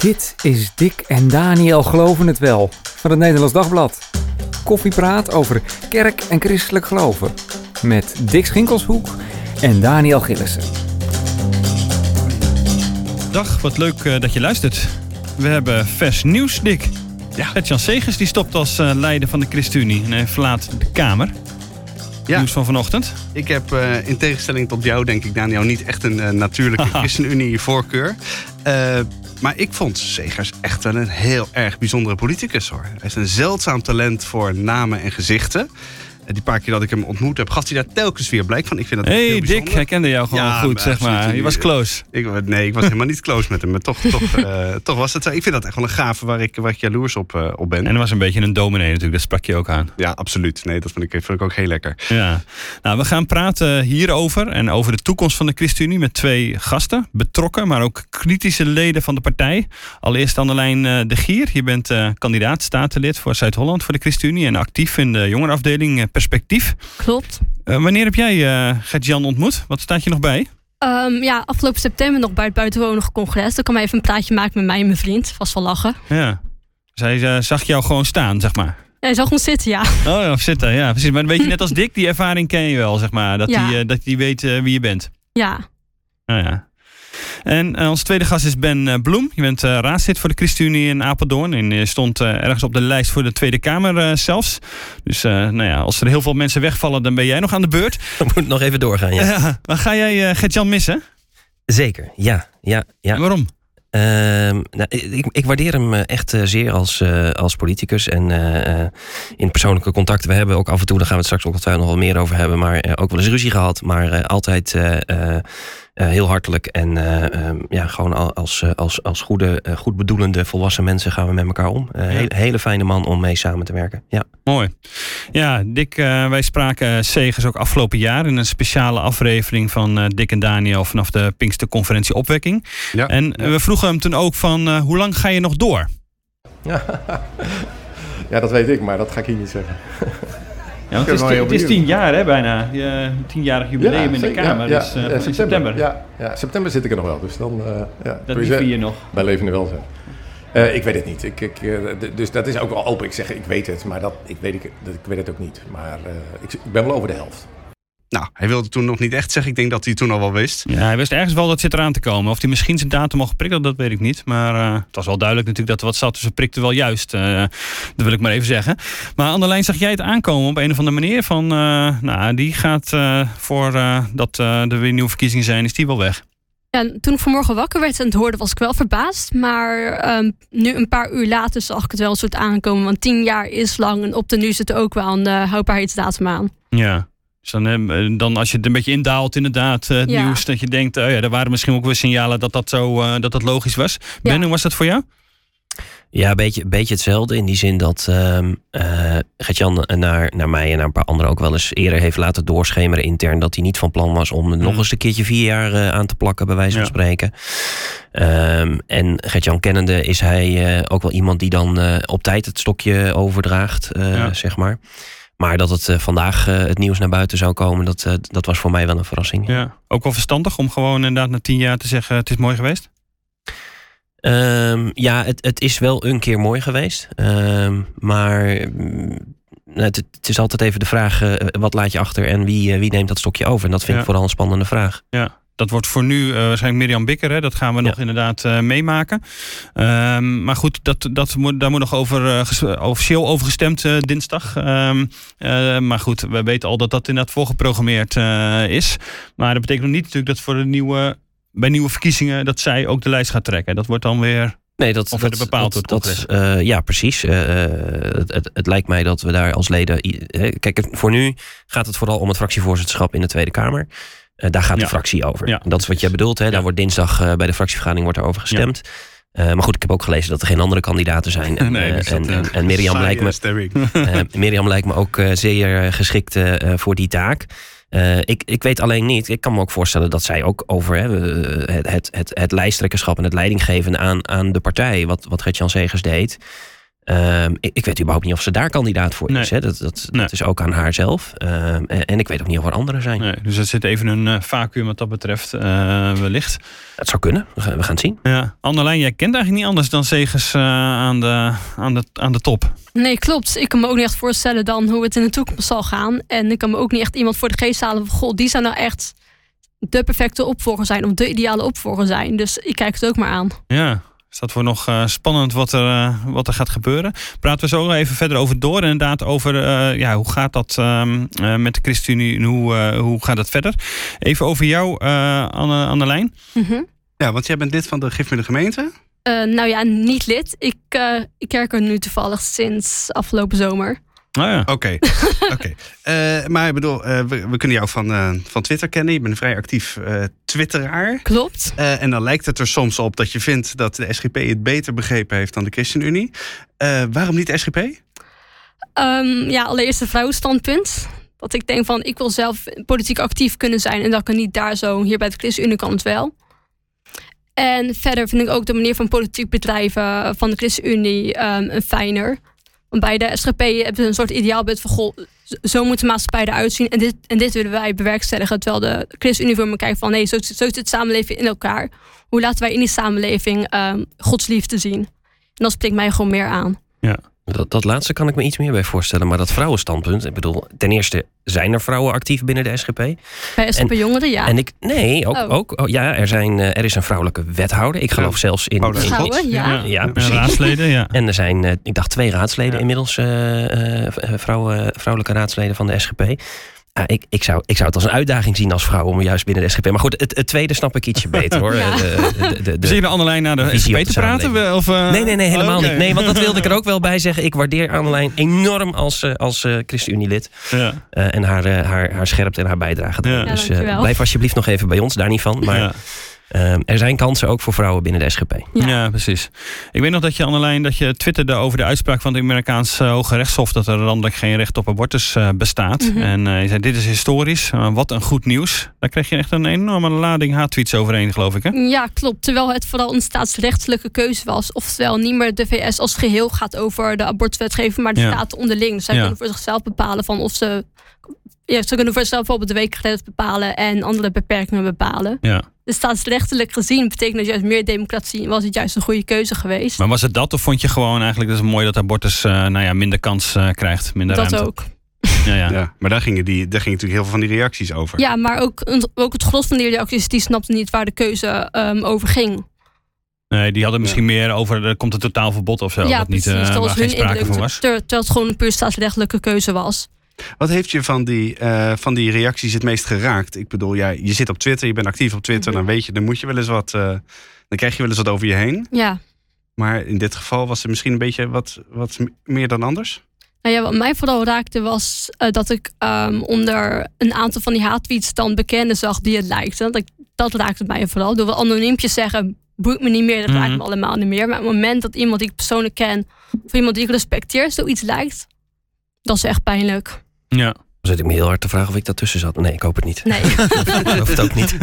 Dit is Dick en Daniel Geloven het Wel van het Nederlands Dagblad. Koffiepraat over kerk en christelijk geloven. Met Dick Schinkelshoek en Daniel Gillissen. Dag, wat leuk eh, dat je luistert. We hebben vers nieuws, Dick. Ja. Gert-Jan Segers die stopt als eh, leider van de ChristenUnie en hij verlaat de Kamer. Ja. Nieuws van vanochtend. Ik heb eh, in tegenstelling tot jou, denk ik, Daniel, niet echt een natuurlijke. ChristenUnie-voorkeur. Eh, maar ik vond Segers echt wel een heel erg bijzondere politicus hoor. Hij is een zeldzaam talent voor namen en gezichten. En die paar keer dat ik hem ontmoet heb, gaf hij daar telkens weer blijk van. Ik vind dat hey heel Dick, hij kende jou gewoon Ja, goed, zeg maar. Je was close. Ik, nee, ik was helemaal niet close met hem. Maar toch, toch, eh, toch was het zo. Ik vind dat echt wel een gave waar ik, waar ik jaloers op, eh, op ben. En hij was een beetje een dominee natuurlijk, dat sprak je ook aan. Ja, absoluut. Nee, dat vind ik, vind ik ook heel lekker. Ja, nou, we gaan praten hierover en over de toekomst van de ChristenUnie met twee gasten, betrokken, maar ook kritische leden van de partij. Allereerst aan de lijn eh, De Gier. Je bent eh, kandidaat statenlid voor Zuid-Holland voor de ChristenUnie en actief in de jongerenafdeling eh, Perspectief. Klopt. Eh, wanneer heb jij eh Gert-Jan ontmoet? Wat staat je nog bij? Ehm, ja, afgelopen september nog bij het buitenwonig congres. Dan kan hij even een praatje maken met mij en mijn vriend. Vast wel lachen. Ja. Zij eh, zag jou gewoon staan, zeg maar. Hij zag ons zitten, ja. Oh ja, of zitten, ja, precies. Maar een beetje net als Dick, die ervaring ken je wel, zeg maar. Dat Ja. hij dat die weet wie je bent. Ja, Nou ja. En eh, onze tweede gast is Ben eh, Bloem. Je bent eh, raadslid voor de ChristenUnie in Apeldoorn. En je stond ergens op de lijst voor de Tweede Kamer zelfs. Dus nou ja, als er heel veel mensen wegvallen, dan ben jij nog aan de beurt. We moeten nog even doorgaan, ja. Ja. maar ga jij Gert-Jan missen? Zeker, ja. ja, ja. En waarom? Ehm, nou, ik, ik waardeer hem echt zeer als, als politicus. En in persoonlijke contacten. We hebben ook af en toe, daar gaan we het straks ongetwijfeld nog wel meer over hebben. Maar ook wel eens ruzie gehad. Maar altijd heel hartelijk. En eh, ehm, ja, gewoon al- als, eh, als, als goede, eh, goed bedoelende volwassen mensen gaan we met elkaar om. Hele, hele fijne man om mee samen te werken. Ja. Mooi. Ja, Dick, eh, wij spraken Segers ook afgelopen jaar in een speciale aflevering van eh, Dick en Daniel vanaf de Pinksterconferentie Opwekking. Ja. En eh, we vroegen hem toen ook van eh, hoe lang ga je nog door? Ja, dat weet ik, maar dat ga ik hier niet zeggen. Want het, is, het is tien jaar hè, bijna. Je tienjarig jubileum in de. Kamer. Ja, dus, ja, in september. Ja, ja, september zit ik er nog wel. Dus dan, eh ja, Dat die je- vier nog. Bij levende welzijn. Ik weet het niet. Ik, ik, dus dat is ook wel open. Ik zeg, ik weet het, maar dat, ik, weet, ik, dat, ik weet het ook niet. Maar ik, ik ben wel over de helft. Nou, hij wilde toen nog niet echt zeggen. Ik denk dat hij toen al wel wist. Ja, hij wist ergens wel dat zit eraan te komen. Of hij misschien zijn datum al geprikt had, dat weet ik niet. Maar eh, het was wel duidelijk natuurlijk dat er wat zat. Dus hij prikte wel juist. eh, dat wil ik maar even zeggen. Maar aan de lijn zag jij het aankomen op een of andere manier. Van, eh, nou, die gaat eh, voor eh, dat eh, er weer nieuwe verkiezingen zijn, is die wel weg. ja en toen ik vanmorgen wakker werd en het hoorde, was ik wel verbaasd. Maar ehm, nu een paar uur later zag ik het wel een soort aankomen. Want tien jaar is lang en op de nu zit er ook wel een uh, houdbaarheidsdatum aan. Ja. Dus dan, dan als je het een beetje indaalt, inderdaad, eh, het Ja. nieuws, dat je denkt, oh ja, er waren misschien ook weer signalen dat dat zo eh, dat dat logisch was. Ben, hoe was dat voor jou? Ja, een beetje, beetje hetzelfde. In die zin dat ehm eh, Gert-Jan naar, naar mij en naar een paar anderen ook wel eens eerder heeft laten doorschemeren intern. Dat hij niet van plan was om er nog eens een keertje vier jaar eh, aan te plakken, bij wijze van Ja. spreken. Ehm, en Gert-Jan kennende is hij eh, ook wel iemand die dan eh, op tijd het stokje overdraagt, eh, Ja. zeg maar. Maar dat het eh, vandaag eh, het nieuws naar buiten zou komen, dat, eh, dat was voor mij wel een verrassing. Ja. Ook wel verstandig om gewoon inderdaad na tien jaar te zeggen, het is mooi geweest. Ehm, ja, het, het is wel een keer mooi geweest. Ehm, maar mm, het, het is altijd even de vraag: wat laat je achter en wie, wie neemt dat stokje over? En dat vind Ja. ik vooral een spannende vraag. Ja, dat wordt voor nu eh, waarschijnlijk Mirjam Bikker. Hè? Dat gaan we nog inderdaad eh, meemaken. Ehm, maar goed, dat, dat moet, daar moet nog over, eh, officieel over gestemd dinsdag. Ehm, eh, maar goed, we weten al dat dat inderdaad voorgeprogrammeerd is. Maar dat betekent nog niet natuurlijk dat voor de nieuwe, bij nieuwe verkiezingen... dat zij ook de lijst gaat trekken. Dat wordt dan weer... Nee, dat, Of dat, bepaald dat, dat, ja, precies. Het, het, het lijkt mij dat we daar als leden. Kijk, voor nu gaat het vooral om het fractievoorzitterschap in de Tweede Kamer. Eh, daar gaat de fractie over. Dat is wat jij bedoelt. Hè? Daar wordt dinsdag eh, bij de fractievergadering wordt er over gestemd. Eh, maar goed, ik heb ook gelezen dat er geen andere kandidaten zijn. En, Nee, dat, en, en, en Mirjam lijkt me, eh, Mirjam lijkt me ook zeer geschikt voor die taak. Ik, ik weet alleen niet, ik kan me ook voorstellen dat zij ook over hè, het, het, het, het lijsttrekkerschap en het leidinggeven aan, aan de partij, wat, wat Gert-Jan Segers deed. Ehm, ik, ik weet überhaupt niet of ze daar kandidaat voor is. Hè. Dat, dat, Nee. dat is ook aan haar zelf. Ehm, en, en ik weet ook niet of er anderen zijn. Nee, dus er zit even een eh, vacuüm wat dat betreft, eh, wellicht. Het zou kunnen. We gaan, we gaan het zien. Ja. Annelijn, jij kent eigenlijk niet anders dan Segers eh, aan, de, aan, de, aan de top. Nee, klopt. Ik kan me ook niet echt voorstellen dan hoe het in de toekomst zal gaan. En ik kan me ook niet echt iemand voor de geest halen van... goh, die zou nou echt de perfecte opvolger zijn... of de ideale opvolger zijn. Dus ik kijk het ook maar aan. Ja, staat voor nog eh, spannend wat er, eh, wat er gaat gebeuren. Praten we zo even verder over door. Inderdaad, over eh, ja, hoe gaat dat ehm, eh, met de ChristenUnie en hoe, eh, hoe gaat dat verder? Even over jou, eh Anne, Annelijn. Mhm. Ja, want jij bent lid van de gifmiddelgemeente. Eh, nou ja, niet lid. Ik, eh, ik kerk er nu toevallig sinds afgelopen zomer. Oh ja. Oké, oké. Eh, maar ik bedoel, eh, we, we kunnen jou van, eh, van Twitter kennen. Je bent een vrij actief eh, twitteraar. Klopt. Eh, en dan lijkt het er soms op dat je vindt dat de SGP het beter begrepen heeft dan de ChristenUnie. Eh, waarom niet de SGP? Ehm, ja, allereerst het vrouwenstandpunt. Dat ik denk van, ik wil zelf politiek actief kunnen zijn... en dat kan niet daar zo. Hier bij de ChristenUnie kan het wel. En verder vind ik ook de manier van politiek bedrijven van de ChristenUnie ehm, een fijner. Want bij de SGP hebben ze een soort ideaalbeeld van... Goh, zo moet de maatschappij eruit zien en dit, en dit willen wij bewerkstelligen. Terwijl de ChristenUnie voor me kijkt van... nee, zo, zo zit het samenleving in elkaar. Hoe laten wij in die samenleving ehm godsliefde zien? En dat spreekt mij gewoon meer aan. Dat, dat laatste kan ik me iets meer bij voorstellen. Maar dat vrouwenstandpunt. Ik bedoel, ten eerste zijn er vrouwen actief binnen de SGP. Bij SGP Jongeren, ja. En ik, nee, ook, Oh. ook oh, ja, er, zijn, eh, er is een vrouwelijke wethouder. Ik geloof Ja. zelfs in. Oh, in- ja. Ja, precies. raadsleden, ja. En er zijn, eh, ik dacht, twee raadsleden Ja. inmiddels, eh, eh, vrouwen, vrouwelijke raadsleden van de SGP. Ah, ik, ik, zou, ik zou het als een uitdaging zien als vrouw om juist binnen de SGP. Maar goed, het, het tweede snap ik ietsje beter hoor. Ja. Eh, de- de- de- de- Zie je de Annelijn naar de visie SGP op de te praten? samenleving. Of, eh? Nee, nee, nee, helemaal Oké. niet. Nee, want dat wilde ik er ook wel bij zeggen. Ik waardeer Annelijn enorm als, eh, als eh ChristenUnie-lid. Ja. Eh, en haar, eh, haar, haar scherpte en haar bijdrage. Ja. Dus eh, blijf alsjeblieft nog even bij ons, daar niet van. Maar Ja. eh, er zijn kansen ook voor vrouwen binnen de SGP. Ja. Ja. precies. Ik weet nog dat je, Annelijn, dat je twitterde over de uitspraak van het Amerikaanse Hoge Rechtshof dat er landelijk geen recht op abortus eh, bestaat. Mhm. En eh, je zei, dit is historisch. Eh, wat een goed nieuws. Daar kreeg je echt een enorme lading haattweets overheen, geloof ik, hè? Ja, klopt. Terwijl het vooral een staatsrechtelijke keuze was. Oftewel, niet meer de VS als geheel gaat over de abortuswetgeving, maar de Ja. staten onderling. Dus zij Ja. kunnen voor zichzelf bepalen van of ze. Ja, ze kunnen voor zichzelf bijvoorbeeld de weekgrens bepalen en andere beperkingen bepalen. Ja. Dus staatsrechtelijk gezien betekent dat juist meer democratie. Was het juist een goede keuze geweest. Maar was het dat of vond je gewoon eigenlijk dat het mooi dat abortus eh, nou ja, minder kans eh, krijgt? Minder dat ruimte? ook. Ja, ja. Ja, maar daar gingen, die, daar gingen natuurlijk heel veel van die reacties over. Ja, maar ook, ook het gros van die reacties die snapten niet waar de keuze ehm, over ging. Nee, die hadden misschien meer over, er komt een totaalverbod of zo. ja, niet, precies. eh, dat waar was geen hun sprake indruk. van was. ter- Terwijl het gewoon een puur staatsrechtelijke keuze was. Wat heeft je van die, eh, van die reacties het meest geraakt? Ik bedoel, ja, je zit op Twitter, je bent actief op Twitter, Mhm. dan weet je, dan moet je wel eens wat, eh, dan krijg je wel eens wat over je heen. Ja. Maar in dit geval was het misschien een beetje wat, wat meer dan anders. Nou ja, wat mij vooral raakte was eh, dat ik ehm, onder een aantal van die haattweets dan bekenden zag die het lijkten. Dat, dat raakte mij vooral. Door wel anoniempjes zeggen, boeit me niet meer, dat raakt Mhm. me allemaal niet meer. Maar op het moment dat iemand die ik persoonlijk ken, of iemand die ik respecteer, zoiets lijkt, dat is echt pijnlijk. Ja. Dan zit ik me heel hard te vragen of ik daartussen zat. Nee, ik hoop het niet. Nee. Ik geloof het ook niet.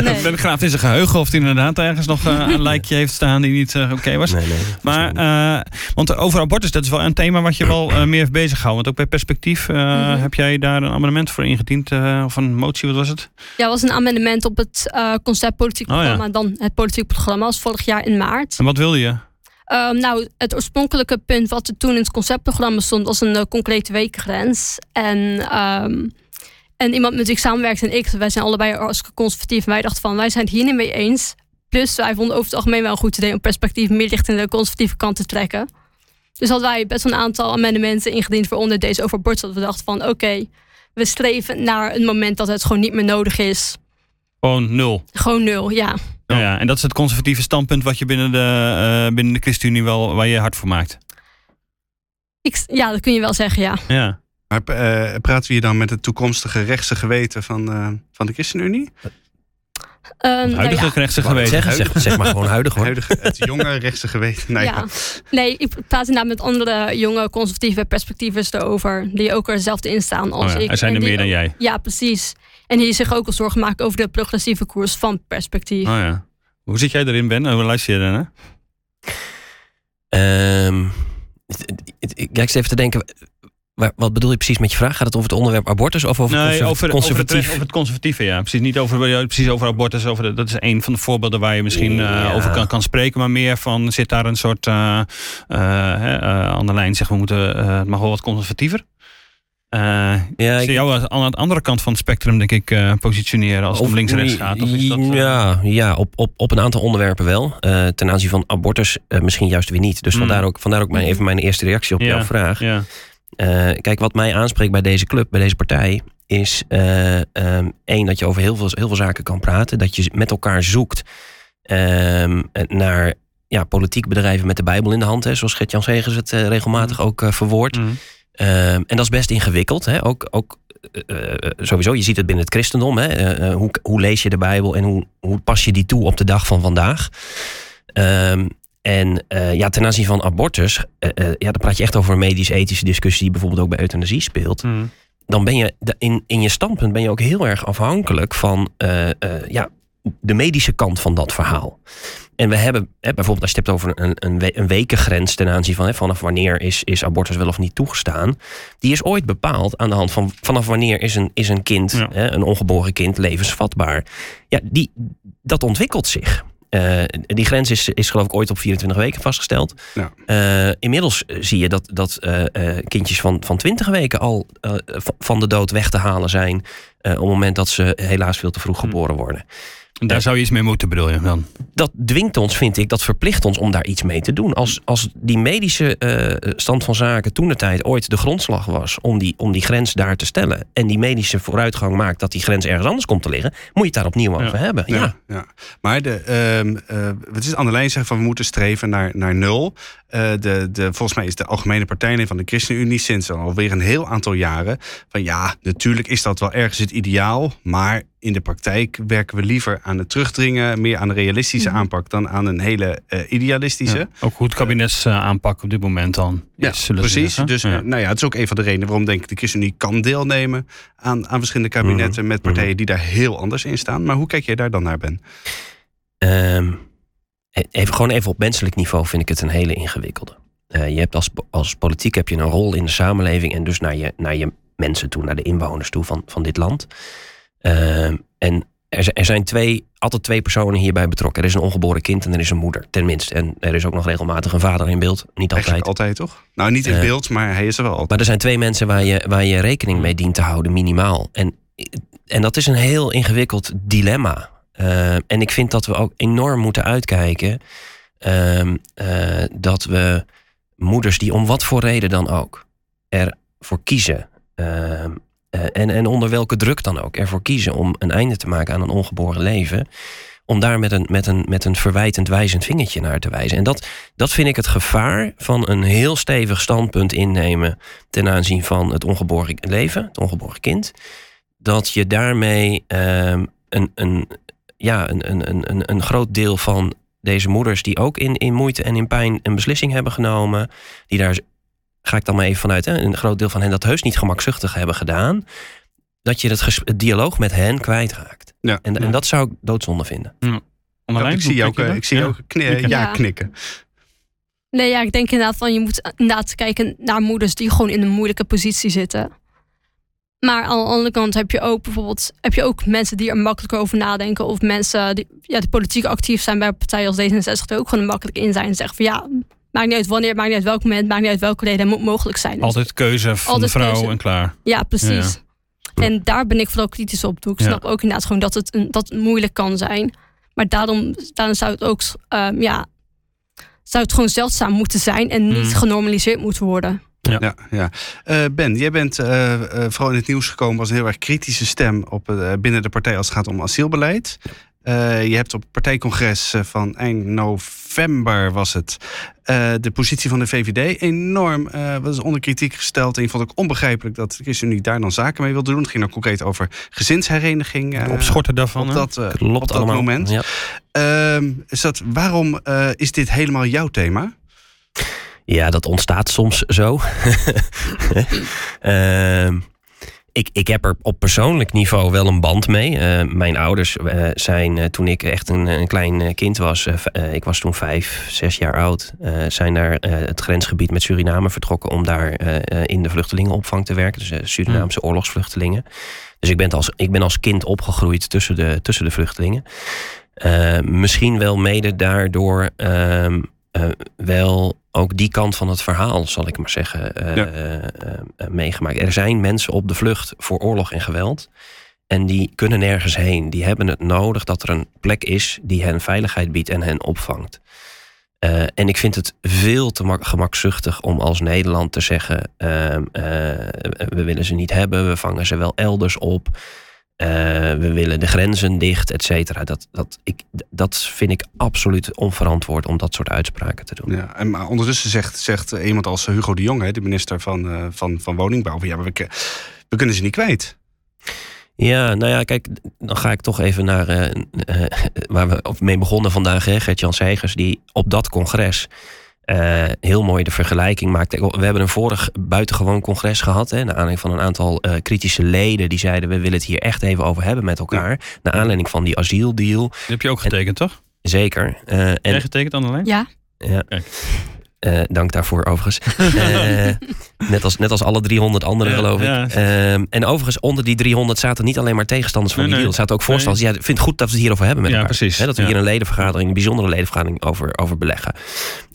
nee. Ben graaft in zijn geheugen of hij inderdaad ergens nog eh, een lijkje heeft staan die niet eh, oké was. Nee, nee. Maar, eh, want over abortus, dat is wel een thema wat je wel meer heeft bezighouden. Want ook bij Perspectief eh, Mhm. heb jij daar een amendement voor ingediend. eh, of een motie, wat was het? Ja, was een amendement op het eh, concept politiek Oh ja. programma. Dan het politiek programma was vorig jaar in maart. En wat wilde je? Ehm, nou, het oorspronkelijke punt wat er toen in het conceptprogramma stond, was een eh, concrete weekgrens. En, ehm, en iemand met wie ik samenwerkte en ik, wij zijn allebei hartstikke conservatief. En wij dachten van, wij zijn het hier niet mee eens. Plus, wij vonden over het algemeen wel een goed idee om perspectief meer richting de conservatieve kant te trekken. Dus hadden wij best een aantal amendementen ingediend, waaronder deze over abortus. Dat we dachten van, oké, we streven naar een moment dat het gewoon niet meer nodig is. Gewoon nul. Gewoon nul, ja. Ja. ja, en dat is het conservatieve standpunt wat je binnen de, eh, binnen de ChristenUnie wel, waar je hard voor maakt. Ik, ja, dat kun je wel zeggen, ja. Ja. Maar eh, praten we hier dan met het toekomstige rechtse geweten van, eh, van de ChristenUnie? Ehm, nou Huidige ja. rechtse geweten. zeg, zeg maar gewoon huidig hoor. Huidige, het jonge rechtse geweten. Nee, ja. Nee, ik praat inderdaad met andere jonge conservatieve perspectiefers erover. Die ook er zelfde in staan als Oh ja, ik. er zijn er meer dan ook- jij. Ja, precies. En die zich ook al zorgen maken over de progressieve koers van perspectief. Oh ja. Hoe zit jij erin, Ben? Hoe luister je daarnaar? Ehm, ik kijk even te denken. Wat bedoel je precies met je vraag? Gaat het over het onderwerp abortus of over, nee, over, conservatief? Over het, over het conservatieve, ja. Precies niet over, precies over abortus. Over dat is een van de voorbeelden waar je misschien ja. over kan, kan spreken. Maar meer van, zit daar een soort uh, uh, aan de lijn, zeg we moeten, het mag wel wat conservatiever? Uh, ja, ik zie jou aan de andere kant van het spectrum, denk ik, uh, positioneren als het om links-rechts gaat. Of is dat, uh... Ja, ja op, op, op een aantal onderwerpen wel. ten aanzien van abortus misschien juist weer niet. Dus mm. vandaar ook, vandaar ook mijn, even mijn eerste reactie op ja, jouw vraag. Ja. kijk, wat mij aanspreekt bij deze club, bij deze partij, is um, één, dat je over heel veel, heel veel zaken kan praten. Dat je met elkaar zoekt um, naar ja, politiek bedrijven met de Bijbel in de hand. Hè, zoals Gert-Jan Segers het regelmatig mm. ook verwoordt. Mm. Um, en dat is best ingewikkeld. Hè? Ook, ook uh, sowieso, je ziet het binnen het christendom. Hè? Uh, hoe, hoe, lees je de Bijbel en hoe, hoe, pas je die toe op de dag van vandaag? Um, en ja, ten aanzien van abortus, ja, dan praat je echt over een medisch-ethische discussie die bijvoorbeeld ook bij euthanasie speelt. Mm. Dan ben je in, in je standpunt ben je ook heel erg afhankelijk van ja, de medische kant van dat verhaal. En we hebben, hè, bijvoorbeeld als je het hebt over een, een, een wekengrens ten aanzien van hè, vanaf wanneer is, is abortus wel of niet toegestaan. Die is ooit bepaald aan de hand van vanaf wanneer is een, is een kind, ja. hè, een ongeboren kind, levensvatbaar. Ja, die, dat ontwikkelt zich. Uh, die grens is, is geloof ik ooit op 24 weken vastgesteld. Ja. Uh, inmiddels zie je dat, dat uh, kindjes van, van 20 weken al van de dood weg te halen zijn. op het moment dat ze helaas veel te vroeg geboren worden. En daar zou je iets mee moeten, bedoel je dan? Dat dwingt ons, vind ik, dat verplicht ons om daar iets mee te doen. Als, als die medische uh, stand van zaken toen de tijd ooit de grondslag was om die, om die grens daar te stellen. En die medische vooruitgang maakt dat die grens ergens anders komt te liggen, moet je het daar opnieuw over hebben. Ja. Ja, ja. Maar de, uh, uh, het is aan de lijn zeggen van we moeten streven naar, naar nul. Uh, de, de, volgens mij is de Algemene Partij van de ChristenUnie sinds alweer een heel aantal jaren van ja, natuurlijk is dat wel ergens het ideaal, maar in de praktijk werken we liever aan het terugdringen, meer aan een realistische Mhm. aanpak dan aan een hele uh, idealistische. Ja, ook hoe het kabinets uh, aanpak op dit moment dan. Ja, is, precies. Dus ja. nou ja, het is ook een van de redenen waarom denk ik de ChristenUnie kan deelnemen aan, aan verschillende kabinetten met partijen die daar heel anders in staan. Maar hoe kijk jij daar dan naar, Ben? Um, even, gewoon even op menselijk niveau vind ik het een hele ingewikkelde. Uh, je hebt als, als politiek heb je een rol in de samenleving en dus naar je, naar je mensen toe, naar de inwoners toe van, van dit land. Uh, en er, er, zijn twee, altijd twee personen hierbij betrokken. Er is een ongeboren kind en er is een moeder, tenminste. En er is ook nog regelmatig een vader in beeld. Niet altijd. Eigenlijk altijd, toch? Nou, niet in Uh, beeld, maar hij is er wel altijd. Maar er zijn twee mensen waar je, waar je rekening mee dient te houden, minimaal. En, en dat is een heel ingewikkeld dilemma. Uh, en ik vind dat we ook enorm moeten uitkijken uh, uh, dat we moeders die om wat voor reden dan ook ervoor kiezen. Uh, en, en onder welke druk dan ook ervoor kiezen om een einde te maken aan een ongeboren leven. Om daar met een, met een, met een verwijtend wijzend vingertje naar te wijzen. En dat, dat vind ik het gevaar van een heel stevig standpunt innemen ten aanzien van het ongeboren leven, het ongeboren kind. Dat je daarmee een, een, ja, een, een, een, een groot deel van deze moeders die ook in, in moeite en in pijn een beslissing hebben genomen, die daar, ga ik dan maar even vanuit, hè, een groot deel van hen dat heus niet gemakzuchtig hebben gedaan, dat je het, het dialoog met hen kwijtraakt. Ja, en, ja. en dat zou ik doodzonde vinden. Ja. Ja, ik zie jou ook, ik zie ja. ook kni ja. ja, knikken. Nee, ja, ik denk inderdaad van je moet inderdaad kijken naar moeders die gewoon in een moeilijke positie zitten. Maar aan de andere kant heb je ook bijvoorbeeld heb je ook mensen die er makkelijker over nadenken. Of mensen die, ja, die politiek actief zijn bij partijen als D66 die ook gewoon makkelijk in zijn en zeggen van ja, maakt niet uit wanneer, maakt niet uit welk moment, maakt niet uit welke reden, het moet mogelijk zijn. Dus Altijd keuze van Altijd de vrouw keuze. en klaar. Ja, precies. Ja. En daar ben ik vooral kritisch op. Ik snap ook inderdaad gewoon dat het, een, dat het moeilijk kan zijn. Maar daarom, daarom zou het ook um, ja, zou het gewoon zeldzaam moeten zijn en niet Hmm. mm. genormaliseerd moeten worden. Ja, ja. ja. Uh, ben, jij bent uh, uh, vooral in het nieuws gekomen als een heel erg kritische stem op, binnen de partij als het gaat om asielbeleid. Uh, je hebt op het partijcongres van eind november was het uh, de positie van de VVD enorm uh, was onder kritiek gesteld. En je vond ook onbegrijpelijk dat de ChristenUnie daar dan zaken mee wilde doen. Het ging dan concreet over gezinshereniging. Het opschorten daarvan. Op dat, Klopt op dat allemaal. moment. Ja. is dat, waarom is dit helemaal jouw thema? Ja, dat ontstaat soms zo. uh, ik, ik heb er op persoonlijk niveau wel een band mee. Eh, mijn ouders eh, zijn eh, toen ik echt een, een klein kind was, ik was toen vijf, zes jaar oud, zijn naar het grensgebied met Suriname vertrokken om daar in de vluchtelingenopvang te werken. Dus Surinaamse oorlogsvluchtelingen. Dus ik ben als, ik ben als kind opgegroeid tussen de, tussen de vluchtelingen. Misschien wel mede daardoor ehm, eh, wel ook die kant van het verhaal, zal ik maar zeggen, eh, Ja. eh, meegemaakt. Er zijn mensen op de vlucht voor oorlog en geweld. En die kunnen nergens heen. Die hebben het nodig dat er een plek is die hen veiligheid biedt en hen opvangt. En ik vind het veel te mak- gemakzuchtig om als Nederland te zeggen: ehm, eh, we willen ze niet hebben, we vangen ze wel elders op. Eh, we willen de grenzen dicht, et cetera. Dat, dat, ik, dat vind ik absoluut onverantwoord om dat soort uitspraken te doen. Ja, en maar ondertussen zegt, zegt iemand als Hugo de Jonge, hè, de minister van, eh, van, van Woningbouw, van, ja, maar we, kunnen ze niet kwijt. Ja, nou ja, kijk, dan ga ik toch even naar eh, waar we op- mee begonnen vandaag. hè, Gert-Jan Segers, die op dat congres eh, heel mooi de vergelijking maakte. We hebben een vorig buitengewoon congres gehad. Hè, naar aanleiding van een aantal eh, kritische leden die zeiden: we willen het hier echt even over hebben met elkaar. Naar aanleiding van die asieldeal. Die heb je ook getekend, toch? Zeker. Eh, en Jij getekend, Annelijn? Ja, Ja. Kijk. Eh, dank daarvoor overigens. Eh, net, als, net als alle 300 anderen, Ja, geloof ik. ja. Ehm, en overigens, onder die 300 zaten niet alleen maar tegenstanders van Nee, die deal. Er zaten ook voorstanders. Ja, ik vind het goed dat we het hierover hebben met Ja, elkaar. precies. Dat we hier een ledenvergadering, een bijzondere ledenvergadering over, over beleggen.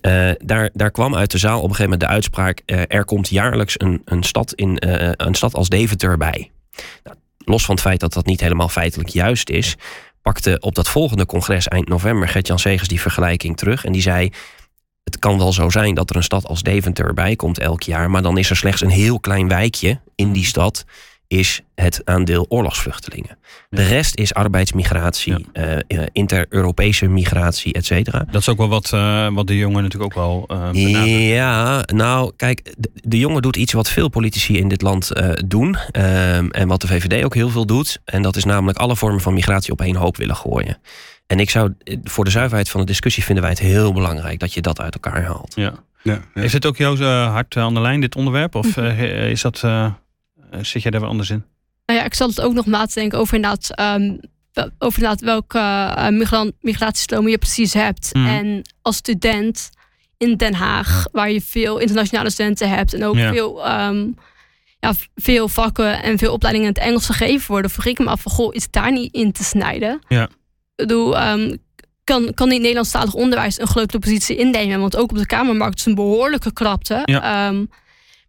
Eh, daar, daar kwam uit de zaal op een gegeven moment de uitspraak... er komt jaarlijks een, een, stad in, een stad als Deventer bij. Nou, los van het feit dat dat niet helemaal feitelijk juist is... pakte op dat volgende congres eind november Gert-Jan Segers die vergelijking terug. En die zei, het kan wel zo zijn dat er een stad als Deventer bij komt elk jaar... maar dan is er slechts een heel klein wijkje in die stad... is het aandeel oorlogsvluchtelingen. De rest is arbeidsmigratie, eh, eh, inter-Europese migratie, et cetera. Dat is ook wel wat, eh, wat de jongen natuurlijk ook wel benadrukt. Ja, nou, kijk, de, de jongen doet iets wat veel politici in dit land doen. ehm, en wat de VVD ook heel veel doet. En dat is namelijk alle vormen van migratie op één hoop willen gooien. En ik zou, eh, voor de zuiverheid van de discussie vinden wij het heel belangrijk dat je dat uit elkaar haalt. Ja. Ja, ja. Is het ook jouw eh, hart aan de lijn, dit onderwerp? Of eh, is dat, eh, eh, zit jij daar wel anders in? nou ja, ik zat het ook nog na te denken over inderdaad, ehm, wel- over inderdaad welke eh, migratiestromen je precies hebt. Mhm. En als student in Den Haag, waar je veel internationale studenten hebt en ook Ja. veel, ehm, ja, veel vakken en veel opleidingen in het Engels gegeven worden, vroeg ik me af van, goh, is het daar niet in te snijden? Ja. Bedoel, ehm, kan, kan niet Nederlandstalig onderwijs een grote positie innemen? Want ook op de Kamermarkt is een behoorlijke krapte. Ja. Ehm,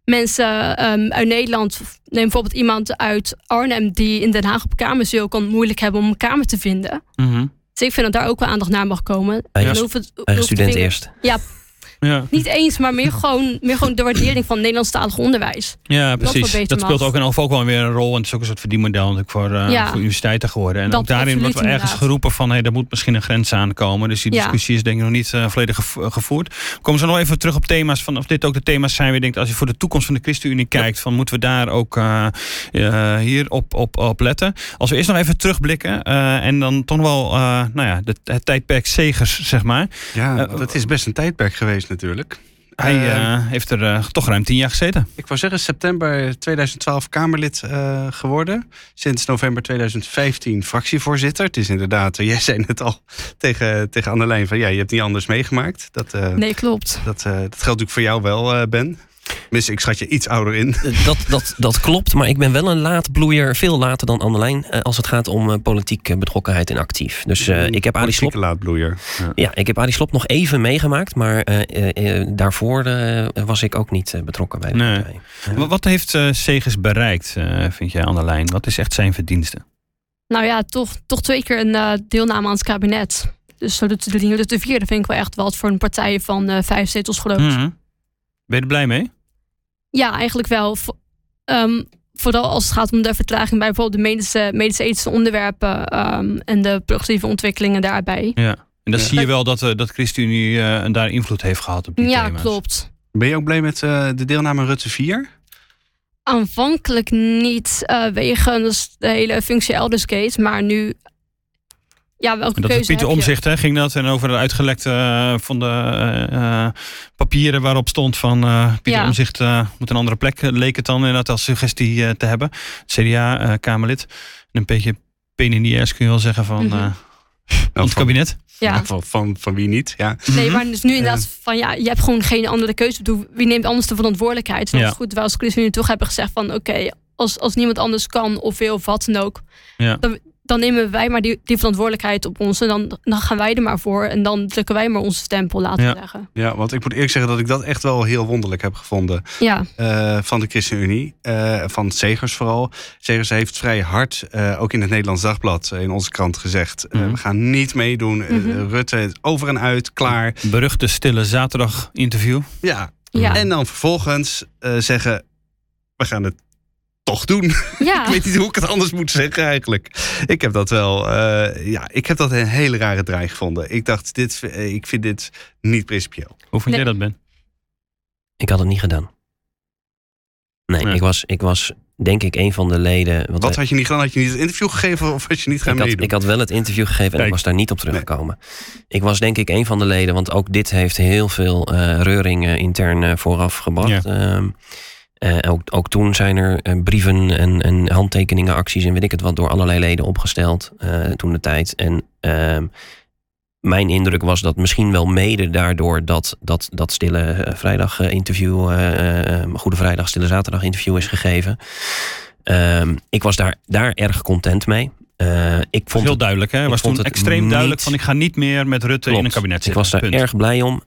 mensen ehm, uit Nederland, neem bijvoorbeeld iemand uit Arnhem die in Den Haag op kamer kan moeilijk hebben om een kamer te vinden. Mhm. Dus ik vind dat daar ook wel aandacht naar mag komen. De student eerst. Ja. Niet eens, maar meer gewoon, meer gewoon de waardering van Nederlandstalig onderwijs. Ja, precies. Dat speelt ook in ook wel weer een rol. En het is ook een soort verdienmodel natuurlijk voor, eh, Ja. voor universiteiten geworden. En Dat ook daarin wordt wel ergens inderdaad. geroepen van... Hey, er moet misschien een grens aankomen. Dus die Ja. discussie is denk ik nog niet eh, volledig gevo- gevoerd. We komen zo nog even terug op thema's. Van, of dit ook de thema's zijn waar je denkt... als je voor de toekomst van de ChristenUnie kijkt... van moeten we daar ook eh, eh, hier op, op, op letten. Als we eerst nog even terugblikken... eh, en dan toch wel eh, nou ja, de, het tijdperk Zegers, zeg maar. Ja, dat is best een tijdperk geweest natuurlijk. Hij Eh, eh, heeft er eh, toch ruim tien jaar gezeten. Ik wou zeggen, september 2012 Kamerlid eh, geworden. Sinds november 2015 fractievoorzitter. Het is inderdaad, jij zei het al tegen, tegen Annelijn van ja, je hebt niet anders meegemaakt. Dat, eh, Nee, klopt. dat, eh, dat geldt natuurlijk voor jou wel, eh, Ben. Tenminste, ik schat je iets ouder in. Eh, Dat, dat, dat klopt, maar ik ben wel een laatbloeier, veel later dan Annelijn, eh, als het gaat om eh, politiek betrokkenheid en actief. Dus eh, ik heb Politieke laadbloeier. Ja. Ja, ik heb Arie Slob nog even meegemaakt, maar eh, eh, eh, daarvoor eh, was ik ook niet betrokken bij de Nee. partij. Ja. Wat heeft eh Segers bereikt, eh, vind jij, aan de lijn? Wat is echt zijn verdienste? Nou ja, toch, toch twee keer een eh, deelname aan het kabinet. Dus zo de, de, de, de vierde vind ik wel echt wat voor een partij van eh, vijf zetels groot. Mhm. Ben je er blij mee? Ja, eigenlijk wel. Ehm, vooral als het gaat om de vertraging bij bijvoorbeeld de medische, medische ethische onderwerpen ehm, en de progressieve ontwikkelingen daarbij. Ja. En dan Ja. zie je wel dat, eh, dat ChristenUnie eh, daar invloed heeft gehad op die Ja, thema's. klopt. Ben je ook blij met eh, de deelname Rutte 4? Aanvankelijk niet eh wegens de hele functie Eldersgate, maar nu ja, welke En dat keuze is Pieter? Omzicht, hè, ging dat. En over de uitgelekte eh, van de eh, eh, papieren waarop stond van eh, Pieter Ja. Omzicht uh, moet een andere plek. leek het dan inderdaad als suggestie te hebben. CDA-Kamerlid. en een beetje pain in the ass kun je wel zeggen van, Mhm. eh Nou, van het van, kabinet. Ja. van, van, van wie niet? Ja. Nee, Mhm. maar dus nu inderdaad van ja, je hebt gewoon geen andere keuze. Bedoel, Wie neemt anders de verantwoordelijkheid? Ja. dat is goed, wij als ChristenUnie toch hebben gezegd van oké, als, als niemand anders kan of wil of wat dan ook, Ja. dan, dan nemen wij maar die, die verantwoordelijkheid op ons en dan, dan gaan wij er maar voor en dan drukken wij maar onze stempel, laten Ja. we zeggen. ja, want ik moet eerlijk zeggen dat ik dat echt wel heel wonderlijk heb gevonden. Ja, eh, van de ChristenUnie. eh, van Segers vooral. Segers heeft vrij hard, eh, ook in het Nederlands Dagblad, in onze krant gezegd... eh, Mhm. we gaan niet meedoen. Eh, Mhm. Rutte is over en uit, klaar. Beruchte stille zaterdag interview. Ja. ja, En dan vervolgens eh, zeggen, we gaan het toch doen. ja. ik weet niet hoe ik het anders moet zeggen eigenlijk. Ik heb dat wel, eh, ja, ik heb dat een hele rare draai gevonden. Ik dacht, dit, eh, ik vind dit niet principieel. Hoe vind Nee. jij dat, Ben? Ik had het niet gedaan. Nee, Nee. Ik, was, ik was denk ik een van de leden. want Wat wij- had je niet gedaan? Had je niet het interview gegeven of had je niet gaan ik, had, meedoen? ik had wel het interview gegeven en ik was daar niet op teruggekomen. Ik was denk ik een van de leden, want ook dit heeft heel veel eh reuring eh, intern eh, vooraf gebracht. Ehm, eh, ook, ook toen zijn er eh, brieven en, en handtekeningen, acties en weet ik het wat door allerlei leden opgesteld eh, toen de tijd. En ehm, mijn indruk was dat misschien wel mede daardoor dat dat, dat stille vrijdag interview, Goede Vrijdag, Stille Zaterdag interview is gegeven. Ehm, ik was daar, daar erg content mee. Ik vond Heel het duidelijk, hè? ik was vond toen extreem niet- duidelijk van ik ga niet meer met Rutte in een kabinet Ik zitten. was daar Punt. erg blij om.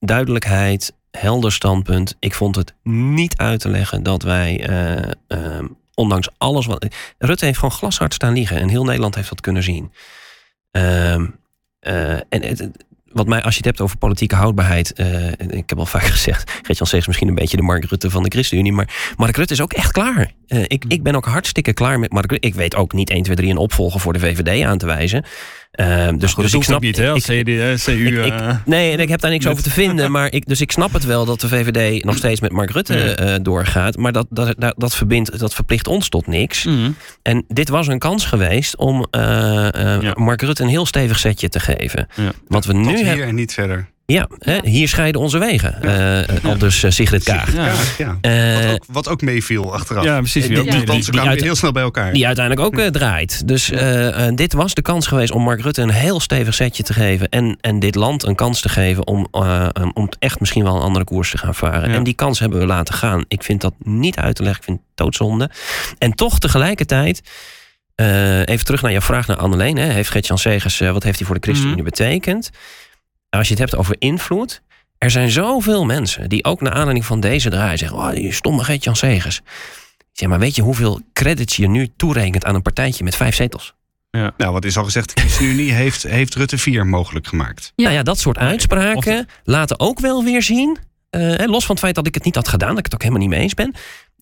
Duidelijkheid, helder standpunt. Ik vond het niet uit te leggen dat wij, eh, ehm, ondanks alles wat. Rutte heeft gewoon glashard staan liegen en heel Nederland heeft dat kunnen zien. Ehm, eh, en wat mij, als je het hebt over politieke houdbaarheid. eh, ik heb al vaak gezegd. Gert-Jan Segers misschien een beetje de Mark Rutte van de ChristenUnie. Maar Mark Rutte is ook echt klaar. Ik, ik ben ook hartstikke klaar met Mark Rutte. Ik weet ook niet 1, 2, 3 een opvolger voor de VVD aan te wijzen. Ehm, dus, Goed, dus ik snap niet, hè? Als eh, CU... ik- ik- Nee, en ik heb daar niks over te vinden. Maar ik, dus ik snap het wel dat de VVD nog steeds met Mark Rutte eh, doorgaat. Maar dat, dat, dat, dat, verbindt, dat verplicht ons tot niks. mhm. En dit was een kans geweest om eh, Ja. Mark Rutte een heel stevig setje te geven. Ja. Wat we nu hebben. en niet verder. Ja, hè, hier scheiden onze wegen. Eh, Al dus eh, Sigrid Kaag. Ja. Ja, ja. Eh, wat, ook, wat ook meeviel achteraf. ja, precies. Die- Ja. die kwamen uit- heel snel bij elkaar. Die uiteindelijk ook eh, draait. Dus dit was de kans geweest om Mark Rutte een heel stevig setje te geven. En, en dit land een kans te geven om, om echt misschien wel een andere koers te gaan varen. Ja. En die kans hebben we laten gaan. Ik vind dat niet uit te leggen. Ik vind het doodzonde. En toch tegelijkertijd. eh, even terug naar jouw vraag naar Anneleen. Hè. Heeft Gert-Jan Segers, eh, wat heeft hij voor de ChristenUnie betekend? Als je het hebt over invloed. Er zijn zoveel mensen die ook naar aanleiding van deze draai zeggen... Oh, die stomme Gert-Jan Segers. Zeg maar, weet je hoeveel credits je nu toerekent aan een partijtje met vijf zetels? Nou, wat is al gezegd, de ChristenUnie heeft, heeft Rutte 4 mogelijk gemaakt. Ja. Nou ja, dat soort Nee, uitspraken laten ook wel weer zien... eh, hè, los van het feit dat ik het niet had gedaan... dat ik het ook helemaal niet mee eens ben...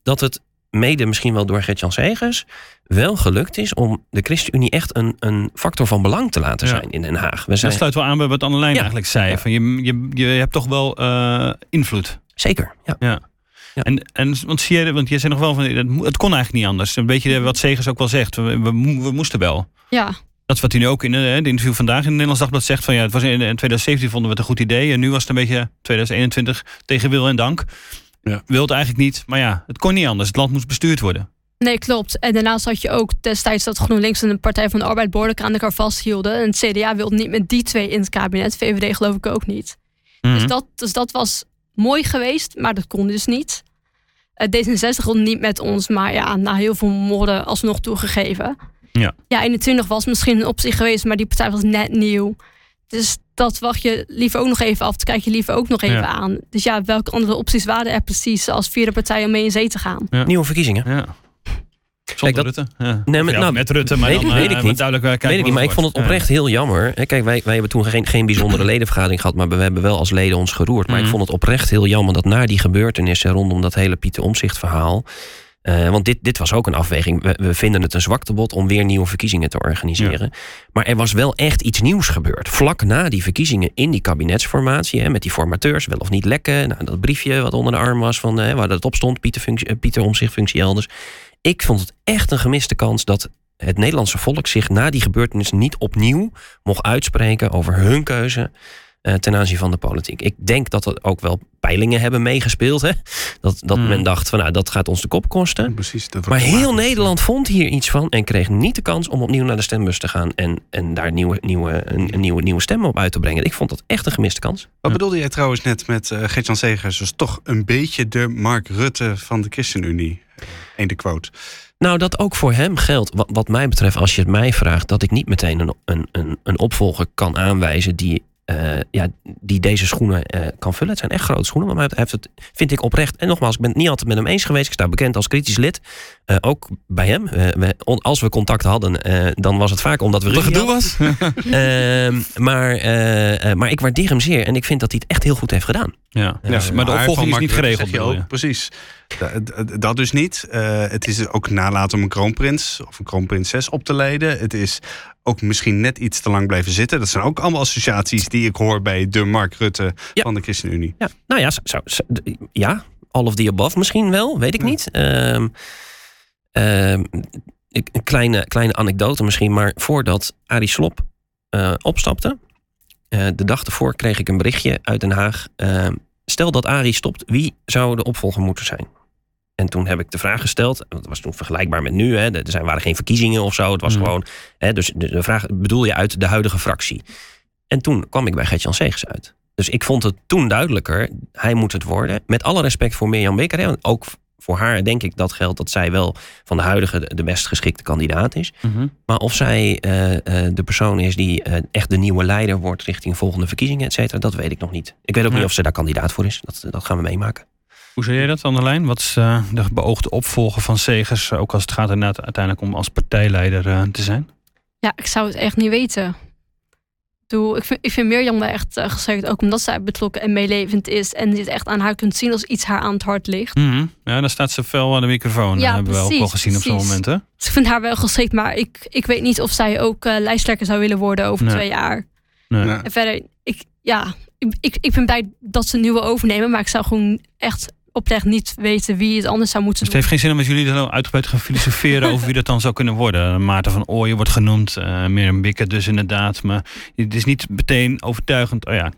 dat het mede misschien wel door Gert-Jan Segers... wel gelukt is om de ChristenUnie echt een, een factor van belang te laten Ja. zijn in Den Haag. We Dat zijn, sluit wel aan bij wat Annelijn Ja. eigenlijk zei. Ja. Van je, je, je hebt toch wel eh, invloed. Zeker, ja. Ja. Ja. En, en want zie je, want je zei nog wel van het, het kon eigenlijk niet anders. Een beetje wat Segers ook wel zegt. We, we, mo- we moesten wel. Ja, Dat is wat hij nu ook in eh, de interview vandaag in het Nederlands Dagblad zegt. Van ja, het was in, in 2017 vonden we het een goed idee. En nu was het een beetje 2021 tegen wil en dank. Ja. Wil het eigenlijk niet. Maar ja, het kon niet anders. Het land moest bestuurd worden. nee, klopt. En daarnaast had je ook destijds dat GroenLinks en de Partij van de Arbeid behoorlijk aan elkaar vasthielden. En het CDA wilde niet met die twee in het kabinet. VVD geloof ik ook niet. Mhm. Dus, dat, dus dat was mooi geweest, maar dat kon dus niet. Eh, D66 wilde niet met ons, maar ja, na heel veel moorden alsnog toegegeven. Ja. ja, 21 was misschien een optie geweest, maar die partij was net nieuw. Dus dat wacht je liever ook nog even af. Dat kijk je liever ook nog even Ja. aan. Dus ja, welke andere opties waren er precies als vierde partij om mee in zee te gaan? Nieuwe verkiezingen. Ja. Zonder dat- Rutte. Ja. Nee, maar Ja, nou, met Rutte, maar weet dan ik- weet eh, ik niet. duidelijk eh, kijken Weet ik niet, maar ik vond het oprecht heel jammer. Hè, Kijk, wij, wij hebben toen geen, geen bijzondere ledenvergadering gehad, maar we hebben wel als leden ons geroerd. Maar Mhm. ik vond het oprecht heel jammer dat na die gebeurtenissen rondom dat hele Pieter Omzicht verhaal. Eh, want dit, dit was ook een afweging. We, we vinden het een zwaktebod om weer nieuwe verkiezingen te organiseren. Maar er was wel echt iets nieuws gebeurd. Vlak na die verkiezingen in die kabinetsformatie. Hè, met die formateurs, wel of niet lekken. Nou, dat briefje wat onder de arm was van, eh, waar dat op stond. Pieter, functie, eh, Pieter Omzicht functie elders. Ik vond het echt een gemiste kans dat het Nederlandse volk zich na die gebeurtenis niet opnieuw mocht uitspreken over hun keuze eh, ten aanzien van de politiek. Ik denk dat er ook wel peilingen hebben meegespeeld. Hè? Dat, dat Hmm. men dacht van nou, dat gaat ons de kop kosten. Precies. Dat Maar heel. Nederland vond hier iets van en kreeg niet de kans om opnieuw naar de stembus te gaan en, en daar nieuwe, nieuwe, een, een nieuwe, nieuwe stemmen op uit te brengen. Ik vond dat echt een gemiste kans. Wat bedoelde jij trouwens net met uh, Geert-Jan Segers? Dus toch een beetje de Mark Rutte van de ChristenUnie. Eén de quote. Nou, dat ook voor hem geldt, wat, wat mij betreft, als je het mij vraagt, dat ik niet meteen een, een, een, een opvolger kan aanwijzen die, uh, ja, die deze schoenen uh, kan vullen. Het zijn echt grote schoenen, maar hij heeft het, vind ik oprecht. En nogmaals, ik ben het niet altijd met hem eens geweest. Ik sta bekend als kritisch lid. Uh, ook bij hem. We, on, als we contact hadden, dan was het vaak omdat we Wat gedoe was. Ehm, maar, eh, maar ik waardeer hem zeer en ik vind dat hij het echt heel goed heeft gedaan. Ja, dus, maar de opvolging is niet geregeld. Je ook, precies. Dat dus niet. Uh, het is ook nalaten om een kroonprins of een kroonprinses op te leiden. Het is ook misschien net iets te lang blijven zitten. Dat zijn ook allemaal associaties die ik hoor bij de Mark Rutte ja. van de ChristenUnie. Ja, nou ja, zo, zo, ja, all of the above misschien wel, weet ik ja. niet. Um, um, een kleine, kleine anekdote misschien, maar voordat Arie Slop uh, opstapte, uh, de dag ervoor kreeg ik een berichtje uit Den Haag. Uh, stel dat Arie stopt, wie zou de opvolger moeten zijn? En toen heb ik de vraag gesteld, dat was toen vergelijkbaar met nu, hè, er zijn, waren geen verkiezingen of zo, het was mm. gewoon, hè, dus de, vraag bedoel je uit de huidige fractie. En toen kwam ik bij Gert-Jan Segers uit. Dus ik vond het toen duidelijker, hij moet het worden. Met alle respect voor Mirjam Bekker, hè, ook voor haar denk ik dat geldt dat zij wel van de huidige de best geschikte kandidaat is. Mhm. Mm -hmm. Maar of zij uh, uh, de persoon is die uh, echt de nieuwe leider wordt richting volgende verkiezingen, et cetera, dat weet ik nog niet. Ik weet ook ja. niet of ze daar kandidaat voor is. Dat, dat gaan we meemaken. Hoe zie jij dat aan de lijn? Wat is uh, de beoogde opvolger van Segers, ook als het gaat inderdaad uiteindelijk om als partijleider uh, te zijn? Ja, ik zou het echt niet weten. Doe, ik, vind, ik vind Mirjam wel echt uh, geschikt, ook omdat zij betrokken en meelevend is en dit echt aan haar kunt zien als iets haar aan het hart ligt. Mm -hmm. Ja, dan staat ze fel aan de microfoon. Ja, dat hebben precies, we ook wel gezien precies. op zo'n moment. Hè? Dus ik vind haar wel geschikt, maar ik, ik weet niet of zij ook uh, lijsttrekker zou willen worden over Nee. twee jaar. Nee. Nee. En verder, ik, ja, ik, ik, ik ben blij dat ze een nieuwe overnemen, maar ik zou gewoon echt oprecht niet weten wie het anders zou moeten Dus het doen. heeft geen zin om met jullie dan uitgebreid gaan filosoferen over wie dat dan zou kunnen worden. Maarten van Ooyen wordt genoemd, uh, Mirjam Bikker dus inderdaad. Maar het is niet meteen overtuigend, oh ja,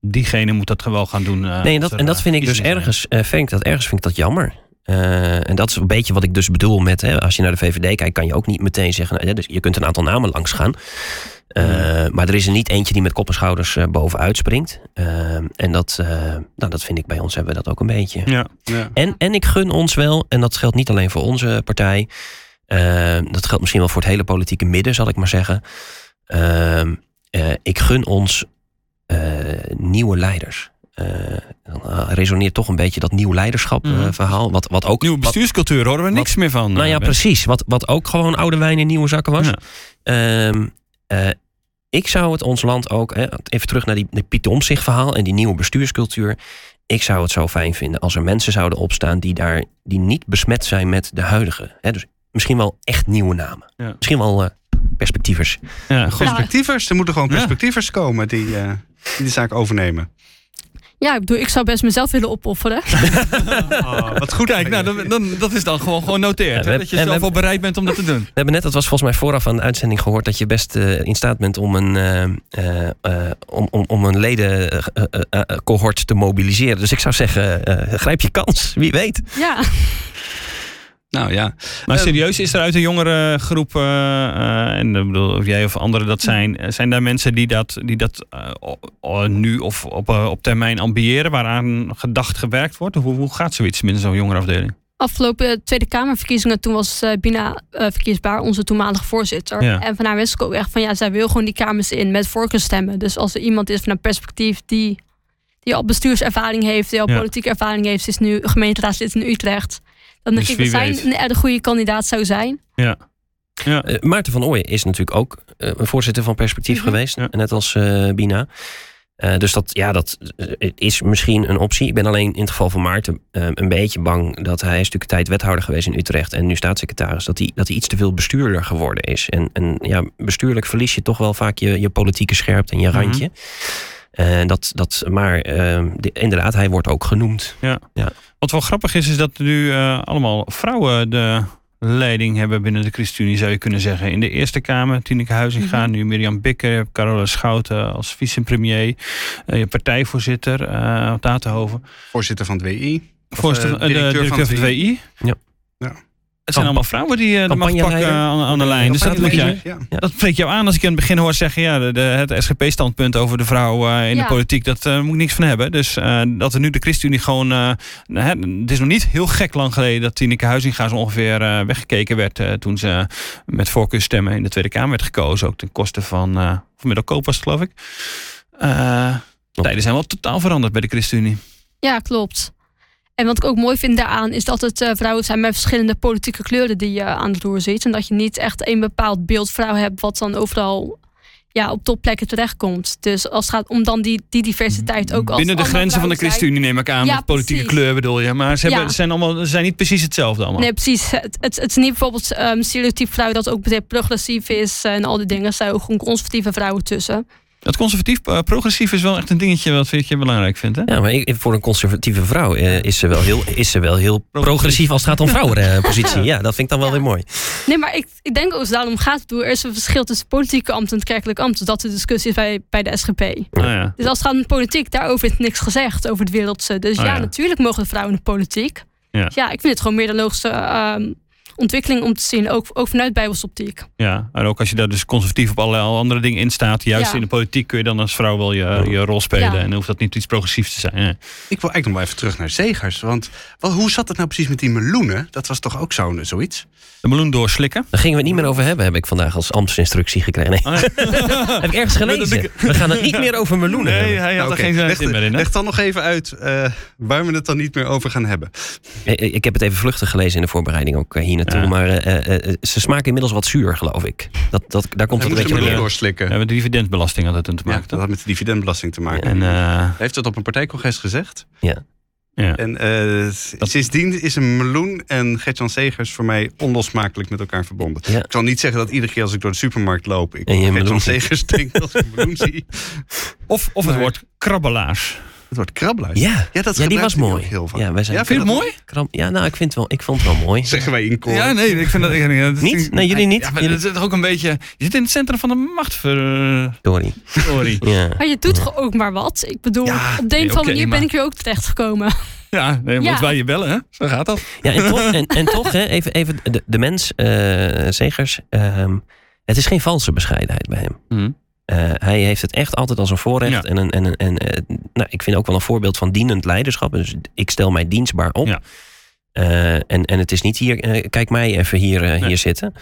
diegene moet dat wel gaan doen. uh, Nee, en dat, als en dat vind ik dus ergens, uh, vind ik dat, ergens vind ik dat jammer. Uh, en dat is een beetje wat ik dus bedoel met, hè, als je naar de VVD kijkt, kan je ook niet meteen zeggen, nou, dus je kunt een aantal namen langs gaan. Uh, maar er is er niet eentje die met kop en schouders uh, bovenuit springt. Uh, en dat, nou, dat vind ik bij ons hebben we dat ook een beetje. Ja. Ja. En, en ik gun ons wel, en dat geldt niet alleen voor onze partij. dat geldt misschien wel voor het hele politieke midden, zal ik maar zeggen. Ehm, ik gun ons nieuwe leiders. Uh, resoneert toch een beetje dat nieuw leiderschap uh, Mhm. verhaal. Wat, wat ook, Nieuwe bestuurscultuur horen we niks meer van. Nou ja, eh, precies. Wat, wat ook gewoon oude wijn in nieuwe zakken was. Ja. Ehm, eh, ik zou het ons land ook, hè, even terug naar die, die Pieter Omtzigt verhaal en die nieuwe bestuurscultuur. Ik zou het zo fijn vinden als er mensen zouden opstaan die daar die niet besmet zijn met de huidige. Hè, dus misschien wel echt nieuwe namen. Ja. Misschien wel eh, perspectievers. Ja. Perspectievers, er moeten gewoon Ja. perspectievers komen die, eh, die de zaak overnemen. Ja, ik bedoel, ik zou best mezelf willen opofferen. Oh, wat goed. Kijk, nou, dan, dan, dat is dan gewoon, gewoon noteerd. Ja, hè, we- dat je zelf wel bereid bent om dat te doen. We hebben net, dat was volgens mij vooraf aan de uitzending gehoord, dat je best eh, in staat bent om een, eh, eh, om, om, om een ledencohort te mobiliseren. Dus ik zou zeggen, eh, grijp je kans. Wie weet. ja. Nou ja. Maar Ehm, serieus, is er uit de jongere groep, eh, eh, en ik bedoel, of jij of anderen dat zijn, eh, zijn daar mensen die dat, die dat nu of op, op termijn ambiëren, waaraan gedacht gewerkt wordt? Hoe, hoe gaat zoiets binnen zo'n jongerenafdeling? Afgelopen Tweede Kamerverkiezingen, toen was eh, Bina eh, verkiesbaar, onze toenmalige voorzitter. Ja. En van haar wist ik ook echt van ja, zij wil gewoon die kamers in met voorkeurstemmen. Dus als er iemand is van een perspectief die, die al bestuurservaring heeft, die al Ja. politieke ervaring heeft, ze is nu gemeenteraadslid in Utrecht. Dan denk Dus ik dat wie zij weet. een, een goede kandidaat zou zijn. Ja. Ja. Eh, Maarten van Ooyen is natuurlijk ook eh, een voorzitter van Perspectief Mhm. geweest. Ja. Net als eh, Bina. Eh, dus dat, ja, dat is misschien een optie. Ik ben alleen in het geval van Maarten eh, een beetje bang dat hij is natuurlijk een tijd wethouder geweest in Utrecht en nu staatssecretaris. Dat hij, dat hij iets te veel bestuurder geworden is. En, en ja, bestuurlijk verlies je toch wel vaak je, je politieke scherpte en je Mhm. randje. Eh, dat, dat, maar eh, de- inderdaad, hij wordt ook genoemd. Wat wel grappig is, is dat nu eh, allemaal vrouwen de leiding hebben binnen de ChristenUnie, zou je kunnen zeggen. In de Eerste Kamer, Tineke Huizinga, Mhm. nu Mirjam Bikker, Carola Schouten als vicepremier, eh, je partijvoorzitter, eh Tatenhoven. Voorzitter van het WI. Voorzitter, eh, de directeur van het WI. Ja. Ja. Het zijn allemaal vrouwen die eh, de macht pakken aan, aan de lijn. Dus dat, ja. dat spreekt jou aan als ik in het begin hoor zeggen... Ja, de, de- het SGP-standpunt over de vrouw eh, in Ja. de politiek... dat eh, moet ik niks van hebben. Dus eh, dat er nu de ChristenUnie gewoon... eh, nou, hè, het is nog niet heel gek lang geleden... dat Tineke Huizinga zo ongeveer eh, weggekeken werd... eh, toen ze met voorkeurstemmen in de Tweede Kamer werd gekozen. Ook ten koste van... eh van Middelkoop was het, geloof ik. Eh tijden zijn wel totaal veranderd bij de ChristenUnie. Ja, klopt. En wat ik ook mooi vind daaraan is dat het eh, vrouwen zijn met verschillende politieke kleuren die je aan het roer ziet. En dat je niet echt een bepaald beeld vrouw hebt wat dan overal ja, op topplekken terechtkomt. Dus als het gaat om dan die, die diversiteit ook als Binnen de grenzen van de ChristenUnie neem ik aan. Ja, politieke precies. kleur bedoel je. Maar ze, hebben, Ja. zijn, allemaal, ze zijn niet precies hetzelfde allemaal. Nee, precies. Het, het, het is niet bijvoorbeeld um, stereotype vrouw dat ook meteen progressief is en al die dingen. Er zijn ook gewoon conservatieve vrouwen tussen. Het conservatief, eh, progressief is wel echt een dingetje wat vind je belangrijk vindt. Hè? Ja, maar ik- voor een conservatieve vrouw eh, is, ze wel heel, is ze wel heel progressief als het gaat om vrouwenpositie. Ja, dat vind ik dan wel Ja. weer mooi. Nee, maar ik, ik denk ook dat daarom gaat het. Er is een verschil tussen politieke ambt en het kerkelijk ambt. Dus dat de discussie is bij, bij de SGP. Ah, ja. Dus als het gaat om politiek, daarover is niks gezegd, over het wereldse. Dus Oh, ja, ja. natuurlijk mogen de vrouwen in de politiek. Ja. Ja, ik vind het gewoon meer de logische ehm, ontwikkeling om te zien, ook, ook vanuit bijbelsoptiek. ja, en ook als je daar dus conservatief op allerlei andere dingen in staat, juist Ja. in de politiek kun je dan als vrouw wel je, je rol spelen. Ja. En dan hoeft dat niet iets progressiefs te zijn. hè. Ik wil eigenlijk nog maar even terug naar Zegers. Want wel, hoe zat het nou precies met die meloenen? Dat was toch ook zo'n zoiets? De meloen doorslikken. Daar gingen we het niet meer over hebben, heb ik vandaag als ambtsinstructie gekregen. Nee, Oh, heb ik ergens gelezen. We gaan het niet meer over meloenen Nee, hebben. hij had Nou, er oké. geen leg, zin meer in. Hè? leg dan nog even uit eh, waar we het dan niet meer over gaan hebben. Eh, Ik heb het even vluchtig gelezen in de voorbereiding ook eh, hier naartoe. Ja. Maar eh, eh, eh, ze smaken inmiddels wat zuur, geloof ik. Dat, dat, daar komt het een beetje meloen neer. doorslikken. We hebben de dividendbelasting altijd toen te Ja, maken. dat toch? had met de dividendbelasting te maken. En, eh, Hij heeft het op een partijcongres gezegd. Ja. ja. En eh, sindsdien is een meloen en Gertjan Segers voor mij onlosmakelijk met elkaar verbonden. Ja. Ik zal niet zeggen dat iedere keer als ik door de supermarkt loop, ik Gertjan. Segers denk als ik een meloen zie. Of, of het woord krabbelaars. Het wordt krabbelaars. Ja, Ja, dat ja die was mooi. heel vaak. Ja, wij zijn Ja, Vind je het mooi? Kram- Ja, nou, ik vind, het wel, ik vond het wel mooi. Zeggen wij in koor. Ja, nee, ik vind dat... Ik, dat is- Niet? Nee, jullie niet? Ja, maar Jullie- dat is toch ook een beetje... Je zit in het centrum van de macht, ver- Sorry. sorry. Ja. Maar je doet toch ook maar wat? Ik bedoel, Ja, op de een nee, of andere manier ben ik hier ook terechtgekomen. Ja, nee, Ja. moet wij je bellen, hè? Zo gaat dat. Ja, en toch, en, en toch hè, even, even de, de mens, eh Zegers, ehm, het is geen valse bescheidenheid bij hem. Mhm. Eh, hij heeft het echt altijd als een voorrecht. Ja. En, een, en, een- en eh, nou, ik vind ook wel een voorbeeld van dienend leiderschap. Dus ik stel mij dienstbaar op. Ja. Eh, en, en het is niet hier, kijk mij even hier, Nee. hier zitten.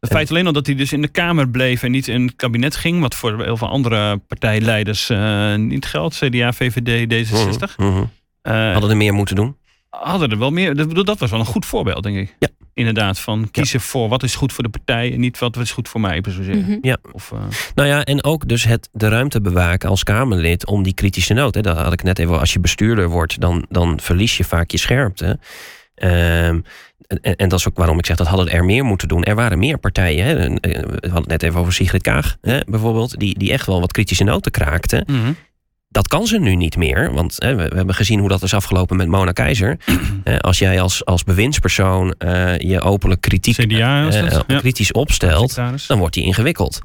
Het feit alleen al dat hij dus in de Kamer bleef en niet in het kabinet ging, wat voor heel veel andere partijleiders niet geldt, CDA, VVD, D66, Mhm, mhm. eh, Hadden er meer moeten doen. hadden er wel meer. Dat, dat was wel een goed voorbeeld, denk ik. Ja. Inderdaad, van kiezen voor wat is goed voor de partij en niet wat is goed voor mij, per se. Mhm. Of, eh, Nou ja, en ook dus het de ruimte bewaken als Kamerlid om die kritische noot. Hè, dat had ik net even. Als je bestuurder wordt, dan, dan verlies je vaak je scherpte. Ehm, en, en dat is ook waarom ik zeg dat hadden er meer moeten doen. Er waren meer partijen. Hè. Eh, We hadden het net even over Sigrid Kaag hè, bijvoorbeeld. Die, die echt wel wat kritische noten kraakte. mhm. Dat kan ze nu niet meer. Want hè, we, we hebben gezien hoe dat is afgelopen met Mona Keizer. Eh, als jij als, als bewindspersoon eh, je openlijk kritiek CDA eh? Ja. kritisch opstelt dan wordt die ingewikkeld.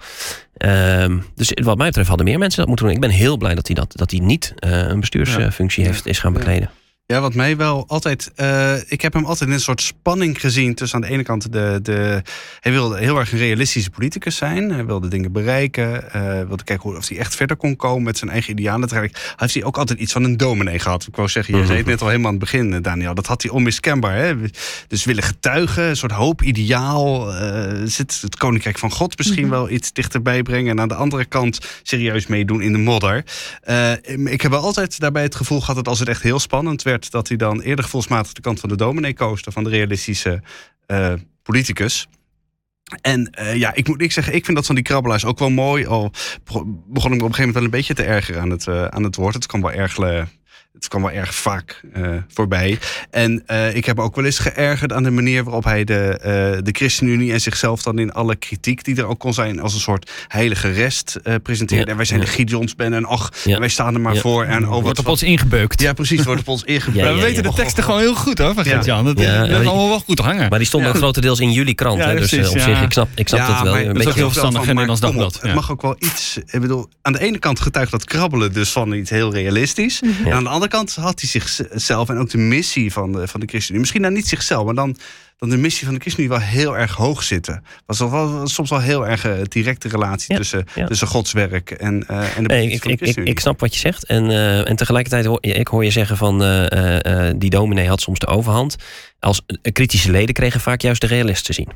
Ehm, dus wat mij betreft hadden meer mensen dat moeten doen. Ik ben heel blij dat hij, dat, dat hij niet eh, een bestuursfunctie Ja. heeft, is gaan Ja. bekleden. Ja, wat mij wel altijd. eh, ik heb hem altijd in een soort spanning gezien tussen aan de ene kant de. de hij wilde heel erg een realistische politicus zijn. Hij wilde dingen bereiken. eh wilde kijken hoe, of hij echt verder kon komen met zijn eigen idealen. Uiteindelijk heeft hij ook altijd iets van een dominee gehad. Ik wou zeggen, je zei het net al helemaal aan het begin, eh, Daniel. Dat had hij onmiskenbaar. Hè? Dus willen getuigen, een soort hoop, ideaal. zit het koninkrijk van God misschien Mhm. wel iets dichterbij brengen. En aan de andere kant serieus meedoen in de modder. Ik heb wel altijd daarbij het gevoel gehad dat als het echt heel spannend werd, dat hij dan eerder gevoelsmatig de kant van de dominee koos, van de realistische eh, politicus. En eh, ja, ik moet ik zeggen, ik vind dat van die krabbelaars ook wel mooi. Al begon ik me op een gegeven moment wel een beetje te ergeren aan het, eh, aan het woord. Het kan wel erg. Eh, het kwam wel erg vaak uh, voorbij. En uh, ik heb ook wel eens geërgerd aan de manier waarop hij de, uh, de ChristenUnie en zichzelf dan in alle kritiek die er ook kon zijn als een soort heilige rest presenteerde. Ja, en wij zijn ja. de Gideonsben en ach, ja. wij staan er maar voor. En oh, wordt op ons ingebeukt. Ja, precies, wordt op ons ingebeukt. we weten de teksten gewoon heel goed hoor, van Gert-Jan. Dat, dat is allemaal wel goed hangen. Maar die stonden grotendeels in jullie krant. hè, dus op zich, ik snap, ik snap dat wel. Is ook heel verstandig in Nederlands Dagblad. Het mag ook wel iets, ik bedoel, aan de ene kant getuigt dat krabbelen dus van iets heel realistisch. En aan de andere kant had hij zichzelf en ook de missie van de, van de ChristenUnie. Misschien dan niet zichzelf, maar dan, dan de missie van de ChristenUnie wel heel erg hoog zitten. Was wel, soms wel heel erg een directe relatie ja, tussen, ja. tussen Gods werk en, uh, en de nee, ik, van de ik, ik, ik, snap wat je zegt. En, uh, en tegelijkertijd hoor ik hoor je zeggen van uh, die dominee had soms de overhand. Als kritische leden kregen vaak juist de realist te zien.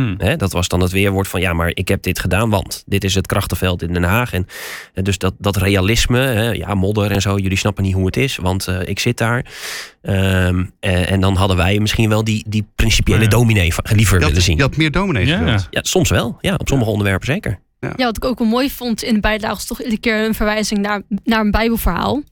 Hmm. He, dat was dan het weerwoord van ja, maar ik heb dit gedaan, want dit is het krachtenveld in Den Haag. En, en dus dat, dat realisme, he, ja, modder en zo, jullie snappen niet hoe het is, want uh, ik zit daar. Um, en, en, dan hadden wij misschien wel die, die principiële ja. dominee liever had, willen zien. Je had meer dominees ja. ja. ja, soms wel. Ja, op sommige onderwerpen zeker. Ja. ja, wat ik ook wel mooi vond in de bijdrage was toch iedere keer een verwijzing naar, naar een bijbelverhaal.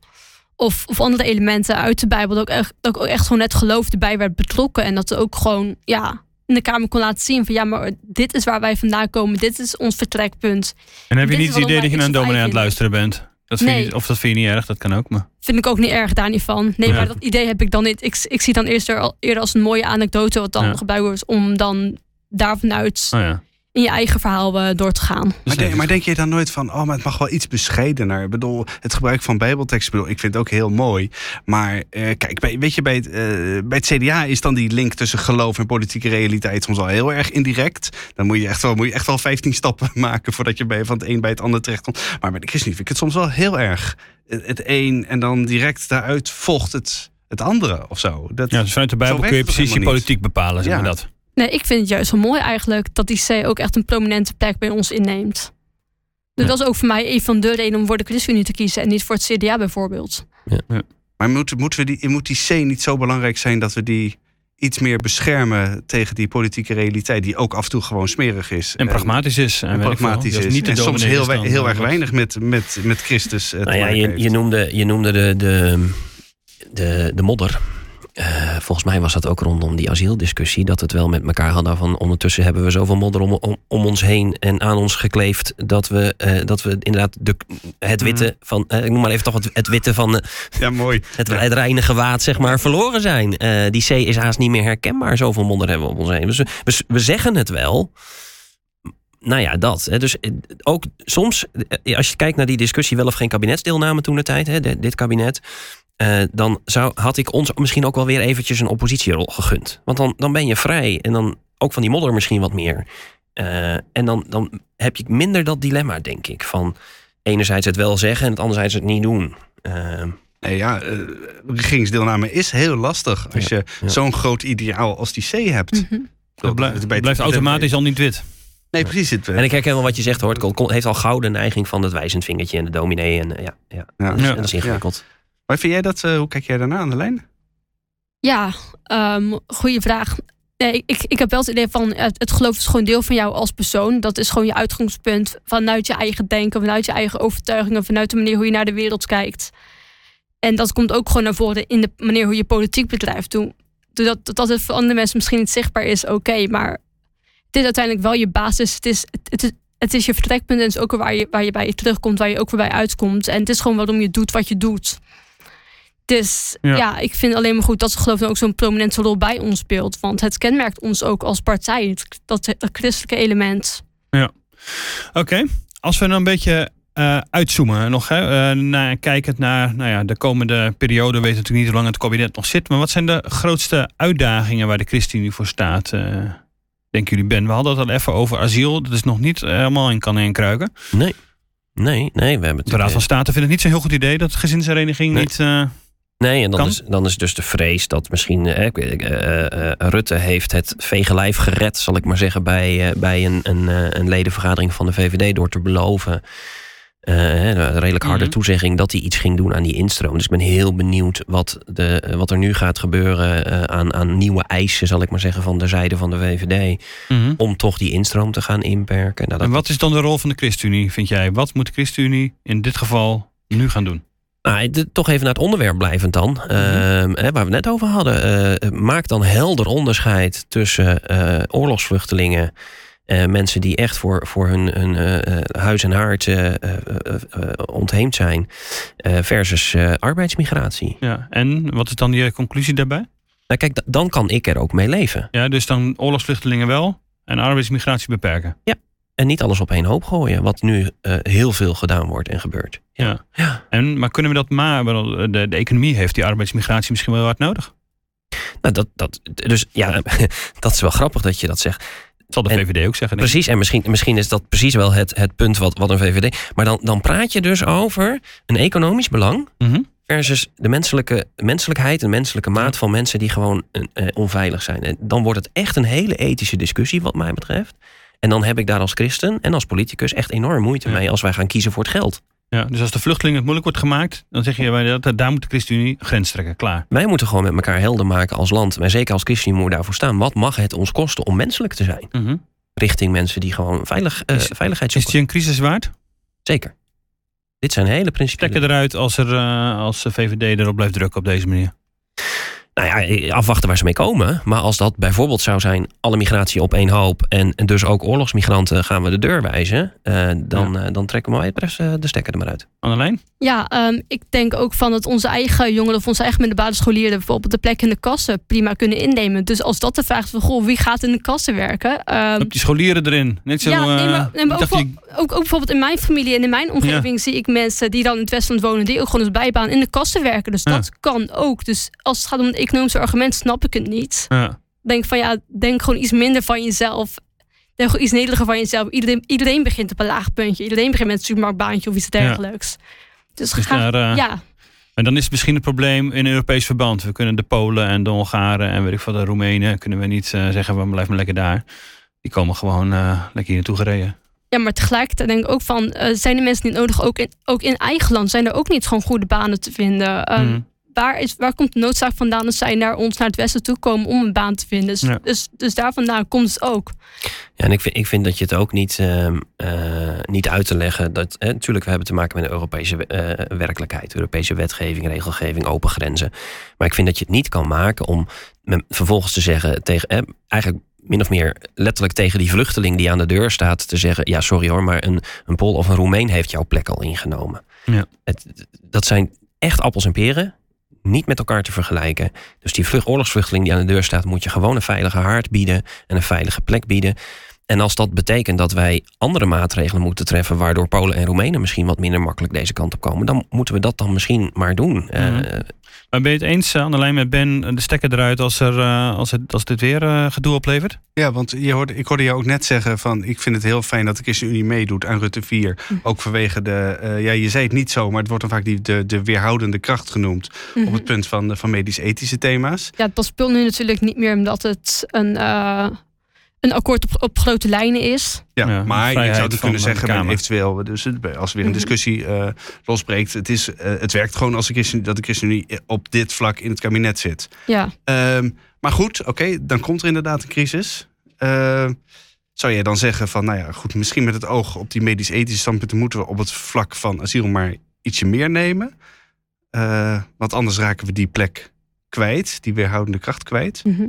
Of, of andere elementen uit de Bijbel. Dat ook echt, dat ook echt gewoon net geloof erbij werd betrokken. En dat er ook gewoon, ja, in de Kamer kon laten zien van ja, maar dit is waar wij vandaan komen, dit is ons vertrekpunt. En heb je niet het idee dat je naar een dominee aan het luisteren bent? Dat vind nee. je, of dat vind je niet erg, dat kan ook. Maar. Vind ik ook niet erg, daar niet van. Nee, ja. maar dat idee heb ik dan niet. Ik, ik zie dan eerst er, eerder als een mooie anekdote wat dan ja. gebruikt wordt om dan daar vanuit oh ja in je eigen verhaal uh, door te gaan. Maar denk, maar denk, je dan nooit van, oh, maar het mag wel iets bescheidener? Ik bedoel, het gebruik van bijbeltekst, bedoel, ik vind het ook heel mooi. Maar uh, kijk, bij, weet je, bij het, uh, bij het CDA is dan die link tussen geloof en politieke realiteit soms al heel erg indirect. Dan moet je echt wel, moet je echt wel 15 stappen maken voordat je bij, van het een bij het ander terechtkomt. Maar bij de ChristenUnie vind ik het soms wel heel erg. Het, het een en dan direct daaruit volgt het, het andere of zo. Dat, ja, dus vanuit de Bijbel kun je precies je politiek bepalen, zeg ja. maar dat. Nee, ik vind het juist wel mooi eigenlijk dat die C ook echt een prominente plek bij ons inneemt. Dus ja. dat is ook voor mij een van de redenen om voor de ChristenUnie te kiezen en niet voor het CDA bijvoorbeeld. Ja. Ja. Maar moet, moeten we die, moet die C niet zo belangrijk zijn dat we die iets meer beschermen tegen die politieke realiteit, die ook af en toe gewoon smerig is. En pragmatisch is. En, en pragmatisch is. Niet en soms heel, heel, heel erg weinig met, met, met Christus. Nou ja, je, je, noemde, je noemde de, de, de, de modder. Uh, volgens mij was dat ook rondom die asieldiscussie. Dat we het wel met elkaar hadden van ondertussen hebben we zoveel modder om, om, om ons heen en aan ons gekleefd. Dat we, uh, dat we inderdaad de, het witte mm. van, uh, ik noem maar even toch het, het witte van ja, mooi. Het, het reinige waad, zeg maar, verloren zijn. die C is haast niet meer herkenbaar. Zoveel modder hebben we op ons heen. Dus we, we zeggen het wel. Nou ja, dat. Dus ook soms, als je kijkt naar die discussie, wel of geen kabinetsdeelname toen de tijd, dit kabinet. Uh, dan zou, had ik ons misschien ook wel weer eventjes een oppositierol gegund. Want dan, dan ben je vrij en dan ook van die modder misschien wat meer. Uh, en dan, dan heb je minder dat dilemma, denk ik. Van enerzijds het wel zeggen en het anderzijds het niet doen. Uh, nee, ja, regeringsdeelname is heel lastig als ja, je ja. zo'n groot ideaal als die C hebt. Mm -hmm. Dat blijft, het blijft automatisch al niet wit. Nee, precies. Het, en ik herken wel wat je zegt hoor. Het heeft al gouden neiging van het wijzend vingertje en de dominee. En, ja, ja. ja. Dat, is, dat is ingewikkeld. Maar vind jij dat, uh, hoe kijk jij daarna aan de lijn? Ja, um, goede vraag. Ik, ik heb wel het idee van het, het, geloof is gewoon deel van jou als persoon. Dat is gewoon je uitgangspunt vanuit je eigen denken, vanuit je eigen overtuigingen, vanuit de manier hoe je naar de wereld kijkt. En dat komt ook gewoon naar voren in de manier hoe je politiek bedrijft. Doordat dat het voor andere mensen misschien niet zichtbaar is, oké, maar het is uiteindelijk wel je basis. Het is, het, is je vertrekpunt en het is ook waar je, waar je bij terugkomt, waar je ook weer bij uitkomt. En het is gewoon waarom je doet wat je doet. Dus ja. ja. ik vind alleen maar goed dat ze geloof ik ook zo'n prominente rol bij ons speelt. Want het kenmerkt ons ook als partij, het, dat, dat christelijke element. Ja, oké. Okay. Als we dan een beetje uh, uitzoomen nog, hè, uh, naar, kijkend naar nou ja, de komende periode, weten natuurlijk niet hoe lang het kabinet nog zit. Maar wat zijn de grootste uitdagingen waar de ChristenUnie voor staat? Uh, denken jullie, Ben? We hadden het al even over asiel. Dat is nog niet helemaal in kan en kruiken. Nee. Nee, nee, we hebben De Raad van State vindt het niet zo'n heel goed idee dat de gezinshereniging nee. niet. Nee, en dan is, dan is dus de vrees dat misschien eh, uh, Rutte heeft het vege gered, zal ik maar zeggen, bij, bij een, een, een, ledenvergadering van de VVD door te beloven. een redelijk harde mm -hmm. toezegging dat hij iets ging doen aan die instroom. Dus ik ben heel benieuwd wat, de, wat er nu gaat gebeuren aan, aan nieuwe eisen, zal ik maar zeggen, van de zijde van de VVD. Mm -hmm. Om toch die instroom te gaan inperken. Nou, en wat is dan de rol van de ChristenUnie, vind jij? Wat moet de ChristenUnie in dit geval nu gaan doen? Nou, de- toch even naar het onderwerp blijvend dan. Ehm, hè, waar we het net over hadden. Eh, maak dan helder onderscheid tussen eh, oorlogsvluchtelingen. mensen die echt voor, voor hun, hun eh, huis en haard ontheemd zijn. versus arbeidsmigratie. Ja. En wat is dan je conclusie daarbij? Nou, kijk, da- dan kan ik er ook mee leven. Ja, dus dan oorlogsvluchtelingen wel en arbeidsmigratie beperken. En niet alles op één hoop gooien. Wat nu eh, heel veel gedaan wordt en gebeurt. Ja. Ja. En, maar kunnen we dat maar? wel, De, de economie heeft die arbeidsmigratie misschien wel hard nodig. Nou, dat, dat, dus ja, dat is wel grappig dat je dat zegt. Dat zal de En- VVD ook zeggen. Precies, en misschien, misschien is dat precies wel het, het punt wat, wat een VVD. Maar dan, dan praat je dus over een economisch belang Mhm. versus de menselijke menselijkheid, een menselijke maat van mensen die gewoon eh, eh, onveilig zijn. En dan wordt het echt een hele ethische discussie, wat mij betreft. En dan heb ik daar als christen en als politicus echt enorm moeite mee als wij gaan kiezen voor het geld. Ja, dus als de vluchtelingen het moeilijk wordt gemaakt, dan zeg je wij, dat daar moet de ChristenUnie grens trekken. Klaar. Wij moeten gewoon met elkaar helder maken als land, maar zeker als ChristenUnie moeten we daarvoor staan. Wat mag het ons kosten om menselijk te zijn? Mhm. Richting mensen die gewoon veilig, eh, Is- veiligheid Is zoeken. die een crisis waard? Zeker. Dit zijn hele principiële... Trekken eruit als, er, eh, als de VVD erop blijft drukken op deze manier. Nou ja, afwachten waar ze mee komen. Maar als dat bijvoorbeeld zou zijn, alle migratie op één hoop... en, en dus ook oorlogsmigranten gaan we de deur wijzen... eh, dan, eh, dan trekken we betreft eh, de stekker er maar uit. Annelijn? Ja, ehm, ik denk ook van dat onze eigen jongeren of onze eigen middelbare scholieren bijvoorbeeld de plek in de kassen prima kunnen innemen. Dus als dat de vraag is van goh, wie gaat in de kassen werken? Ehm, Op die scholieren erin. Net zo, ja, nee, eh, maar, nee, maar ik ook, die- ook, ook bijvoorbeeld in mijn familie en in mijn omgeving zie ik mensen die dan in het Westland wonen, die ook gewoon als bijbaan in de kassen werken. Dus Ja. dat kan ook. Dus als het gaat om economische argument, snap ik het niet. ja. Denk van ja, denk gewoon iets minder van jezelf. Denk gewoon iets nederiger van jezelf. Iedereen, iedereen begint op een laag puntje. Iedereen begint met een supermarktbaantje of iets dergelijks. Dus, Dus ga, daar, eh, ja, En dan is het misschien het probleem in Europees verband. We kunnen de Polen en de Hongaren en weet ik wat de Roemenen... kunnen we niet eh, zeggen, we blijven maar lekker daar. Die komen gewoon eh, lekker hier naartoe gereden. Ja, maar tegelijkertijd denk ik ook van, zijn de mensen niet nodig, ook in, ook in eigen land, zijn er ook niet gewoon goede banen te vinden? Mhm. Waar, is, waar komt de noodzaak vandaan dat zij naar ons, naar het westen toe komen om een baan te vinden? Dus, Ja. dus, dus daar vandaan komt het ook. Ja, en ik vind, ik vind dat je het ook niet, ehm, eh, niet uit te leggen. Dat, hè, natuurlijk, we hebben te maken met een Europese eh, werkelijkheid. Europese wetgeving, regelgeving, open grenzen. Maar ik vind dat je het niet kan maken om me- vervolgens te zeggen tegen... eigenlijk min of meer letterlijk tegen die vluchteling die aan de deur staat... te zeggen, ja, sorry hoor, maar een, een Pool of een Roemeen heeft jouw plek al ingenomen. Ja. Het, dat zijn echt appels en peren. Niet met elkaar te vergelijken. Dus die vlucht, oorlogsvluchteling die aan de deur staat, moet je gewoon een veilige haard bieden en een veilige plek bieden. En als dat betekent dat wij andere maatregelen moeten treffen, waardoor Polen en Roemenen misschien wat minder makkelijk deze kant op komen, dan moeten we dat dan misschien maar doen. Eh, Mhm. Maar ben je het eens, eh, Annelijn, met Ben, de stekker eruit als, er, eh, als, het, als dit weer eh, gedoe oplevert? Ja, want je hoorde, ik hoorde jou ook net zeggen van... ik vind het heel fijn dat de ChristenUnie meedoet aan Rutte 4. Ook vanwege de... eh, ja, je zei het niet zo, maar het wordt dan vaak die, de, de weerhoudende kracht genoemd... op het punt van, de- van medisch-ethische thema's. Ja, het speelt nu natuurlijk niet meer omdat het een, eh, een akkoord op, op grote lijnen is. Ja, Ja, maar je zou het kunnen zeggen, eventueel, dus het- als er weer een Mhm. discussie eh, losbreekt, het, is, eh, het werkt gewoon als de Christen, dat de ChristenUnie op dit vlak in het kabinet zit. Ja, Ehm, maar goed, oké, dan komt er inderdaad een crisis. Ehm, zou jij dan zeggen van, nou ja, goed, misschien met het oog op die medisch-ethische standpunten moeten we op het vlak van asiel maar ietsje meer nemen. Eh, want anders raken we die plek kwijt, die weerhoudende kracht kwijt. Mhm.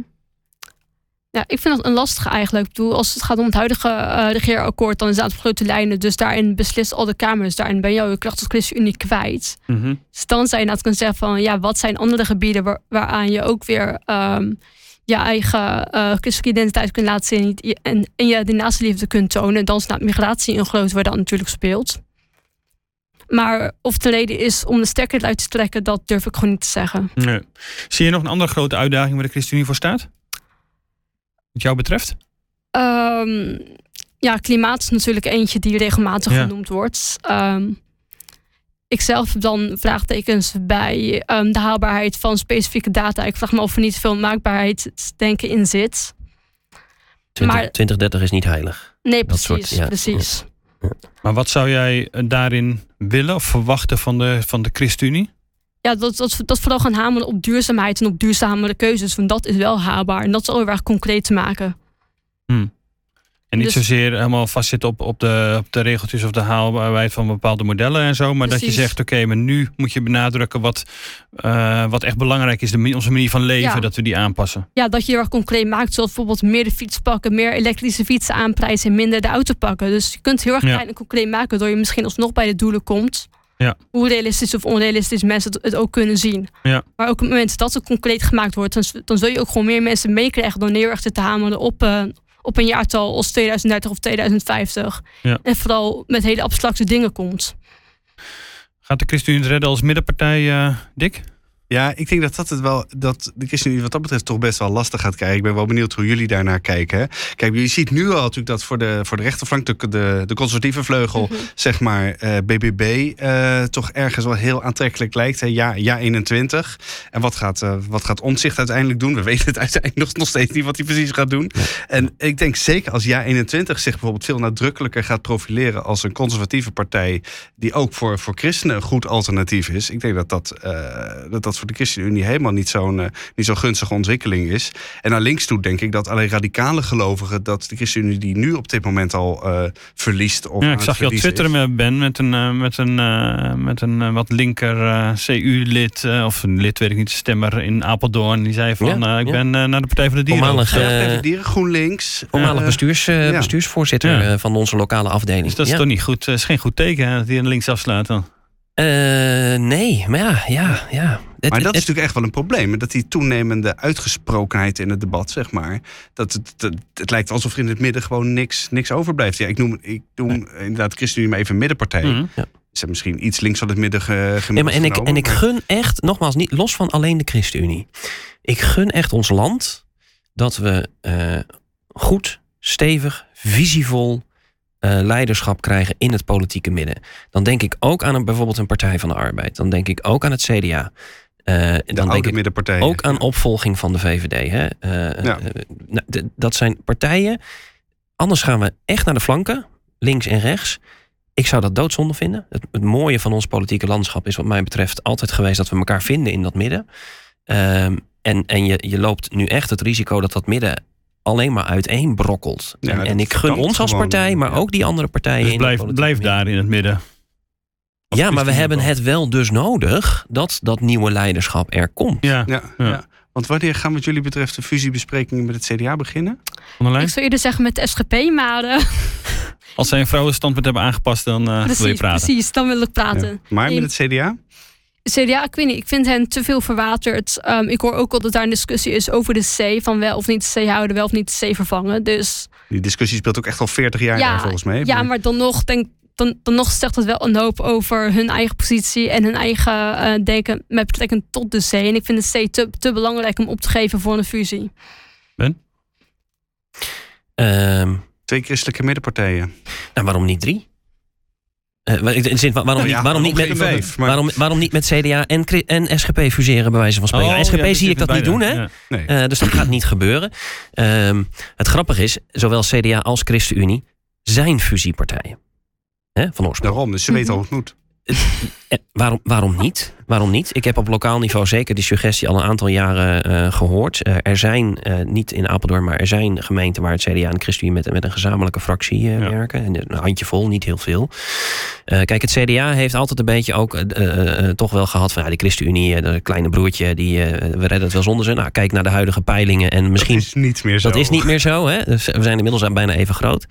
Ja, ik vind dat een lastige eigenlijk. Ik bedoel, als het gaat om het huidige eh regeerakkoord, dan is het op grote lijnen. Dus daarin beslist al de Kamers. Daarin ben je al je kracht als ChristenUnie kwijt. Dus dan zou je inderdaad kunnen zeggen van... ja, wat zijn andere gebieden waar, waaraan je ook weer... ehm, je eigen eh christelijke identiteit kunt laten zien... en- en, en je de naaste liefde kunt tonen. Dan is nou migratie een groot waar dat natuurlijk speelt. Maar of het een reden is om de stekker eruit te trekken... dat durf ik gewoon niet te zeggen. Nee. Zie je nog een andere grote uitdaging waar de ChristenUnie voor staat? Wat jou betreft? Ehm, ja, klimaat is natuurlijk eentje die regelmatig Ja. genoemd wordt. Ehm, ik zelf heb dan vraagtekens bij ehm, de haalbaarheid van specifieke data. Ik vraag me of er niet veel maakbaarheidsdenken in zit. 20, Maar- 2030 is niet heilig. Nee, Dat precies. soort, ja. precies. Maar wat zou jij eh, daarin willen of verwachten van de, van de ChristenUnie? Ja, dat, dat, dat vooral gaan hameren op duurzaamheid en op duurzamere keuzes. Want dat is wel haalbaar. En dat is al heel erg concreet te maken. En En niet Dus- zozeer helemaal vastzitten op, op, de, op de regeltjes of de haalbaarheid van bepaalde modellen en zo. Maar dat je zegt, oké, maar nu moet je benadrukken wat, eh, wat echt belangrijk is. De, onze manier van leven, Ja. dat we die aanpassen. Ja, dat je heel erg concreet maakt. Zoals bijvoorbeeld meer de fiets pakken, meer elektrische fietsen aanprijzen en minder de auto pakken. Dus je kunt heel erg Ja. klein en concreet maken, waardoor je misschien alsnog bij de doelen komt. Ja. Hoe realistisch of onrealistisch mensen het, het ook kunnen zien. Ja. Maar ook op het moment dat het concreet gemaakt wordt, dan, dan zul je ook gewoon meer mensen meekrijgen dan heel erg te hameren op, eh, op een jaartal als 2030 of 2050. Ja. En vooral met hele abstracte dingen komt. Gaat de ChristenUnie redden als middenpartij, eh Dick? Ja, ik denk dat dat het wel dat de ChristenUnie wat dat betreft toch best wel lastig gaat krijgen. Ik ben wel benieuwd hoe jullie daarnaar kijken. Kijk, je ziet nu al natuurlijk dat voor de, voor de rechterflank, de, de, de conservatieve vleugel, zeg maar, eh, BBB eh, toch ergens wel heel aantrekkelijk lijkt. Hè. Ja, ja 21. En wat gaat, eh wat gaat Omtzigt uiteindelijk doen? We weten het uiteindelijk nog, nog steeds niet wat hij precies gaat doen. En ik denk zeker als Ja 21 zich bijvoorbeeld veel nadrukkelijker gaat profileren als een conservatieve partij die ook voor, voor christenen een goed alternatief is. Ik denk dat dat, eh, dat, dat voor de ChristenUnie helemaal niet zo'n eh, niet zo'n gunstige ontwikkeling is. En naar links toe denk ik dat alleen radicale gelovigen dat de ChristenUnie die nu op dit moment al eh, verliest. Of Ja, ik zag je al twitteren Ben met een, eh, met een, eh, met een wat linker CU-lid, eh, of een lid weet ik niet, stemmer in Apeldoorn. Die zei van, Ja, ik ja. ben eh, naar de Partij voor de Dieren. Voormalig, overgestapt. eh, Even Dieren, GroenLinks. Voormalig bestuurs, eh, ja. bestuursvoorzitter Ja. van onze lokale afdeling. Dus dat is Ja. toch niet goed. Het is geen goed teken hè, dat hij aan links afslaat dan. Eh, nee, maar ja, ja, ja. Het- Maar dat is natuurlijk echt wel een probleem. Dat die toenemende uitgesprokenheid in het debat, zeg maar. Dat het, het, het lijkt alsof er in het midden gewoon niks, niks overblijft. Ja, ik noem, ik noem inderdaad ChristenUnie maar even middenpartij. Mhm. Ze hebben misschien iets links van het midden ge, gemiddeld Ja, maar en, ik, en ik gun echt, nogmaals, niet los van alleen de ChristenUnie. Ik gun echt ons land dat we eh, goed, stevig, visievol eh, leiderschap krijgen in het politieke midden. Dan denk ik ook aan een, bijvoorbeeld een Partij van de Arbeid. Dan denk ik ook aan het CDA. Eh, de dan denk ik ook aan opvolging van de VVD. Hè? Eh, Ja. eh, nou, dat zijn partijen. Anders gaan we echt naar de flanken, links en rechts. Ik zou dat doodzonde vinden. Het, het mooie van ons politieke landschap is wat mij betreft altijd geweest dat we elkaar vinden in dat midden. Ehm, en en je, je loopt nu echt het risico dat dat midden alleen maar uiteen brokkelt. Ja, en, ik gun ons als gewoon, partij, maar ja. ook die andere partijen. Dus in blijf, daar in het midden. Ja, maar we hebben het wel dus nodig dat dat nieuwe leiderschap er komt. Ja, Ja, Ja. ja. Want wanneer gaan wat jullie betreft de fusiebesprekingen met het CDA beginnen? Ik zou eerder zeggen met de SGP, maar eh, Als zij een vrouwenstandpunt hebben aangepast, dan eh, wil je praten. precies, dan wil ik praten. Ja. Maar met het CDA? CDA, ik weet niet, ik vind hen te veel verwaterd. Ehm, ik hoor ook al dat daar een discussie is over de C, van wel of niet de C houden, wel of niet de C vervangen. Dus Die discussie speelt ook echt al 40 jaar Ja, daar volgens mij. ja, maar dan nog, denk, dan, dan nog zegt het wel een hoop over hun eigen positie en hun eigen eh, denken met betrekking tot de C. En ik vind de C te, te belangrijk om op te geven voor een fusie. Ehm, Twee christelijke middenpartijen. Nou, waarom niet drie? Wa- in de zin, wa- waarom, Nou ja, niet, waarom, niet met, vijf, maar- waarom, waarom niet met CDA en, en SGP fuseren, bij wijze van spreken? Oh, SGP ja, zie ik dat niet doen, hè? Ja. Nee. Eh, dus dat gaat niet gebeuren. Ehm, het grappige is, zowel CDA als ChristenUnie zijn fusiepartijen. Hè, van oorsprong. Daarom, dus ze weten al hoe het moet. Eh, waarom, waarom niet? Waarom niet? Ik heb op lokaal niveau zeker die suggestie al een aantal jaren eh, gehoord. Eh, er zijn, eh, niet in Apeldoorn, maar er zijn gemeenten waar het CDA en de ChristenUnie met, met een gezamenlijke fractie Ja. werken. En een handjevol, niet heel veel. Kijk, het CDA heeft altijd een beetje ook toch wel gehad van ja, die ChristenUnie, dat kleine broertje, die, we redden het wel zonder ze. Nou, kijk naar de huidige peilingen en misschien dat is niet meer zo. dat is niet meer zo. Hè? Dus we zijn inmiddels bijna even groot.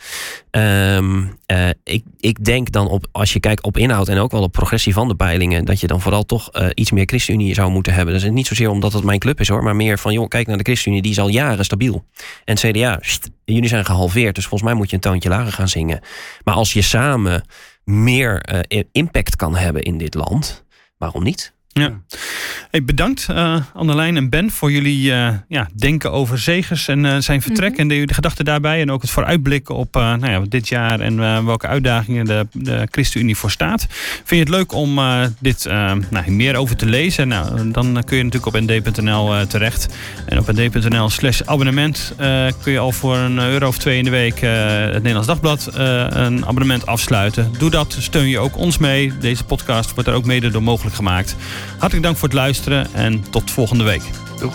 Ehm, eh, ik, ik denk dan op, als je kijkt op inhoud en ook wel op progressie van de peilingen, dat je dan vooral toch eh, iets meer ChristenUnie zou moeten hebben. Is niet zozeer omdat het mijn club is hoor, maar meer van joh, kijk naar de ChristenUnie, die is al jaren stabiel. En CDA, jullie zijn gehalveerd, dus volgens mij moet je een toontje lager gaan zingen. Maar als je samen meer eh, impact kan hebben in dit land, waarom niet? Hey, bedankt uh, Annelijn en Ben voor jullie uh, ja, denken over Zegers en uh, zijn vertrek. Mhm. En de, de gedachten daarbij. En ook het vooruitblikken op nou ja, dit jaar en welke uitdagingen de, de ChristenUnie voor staat. Vind je het leuk om dit nou, meer over te lezen? Nou, dan kun je natuurlijk op nd.nl terecht. En op nd.nl slash abonnement kun je al voor een euro of twee in de week het Nederlands Dagblad een abonnement afsluiten. Doe dat, steun je ook ons mee. Deze podcast wordt er ook mede door mogelijk gemaakt. Hartelijk dank voor het luisteren en tot volgende week. Doeg.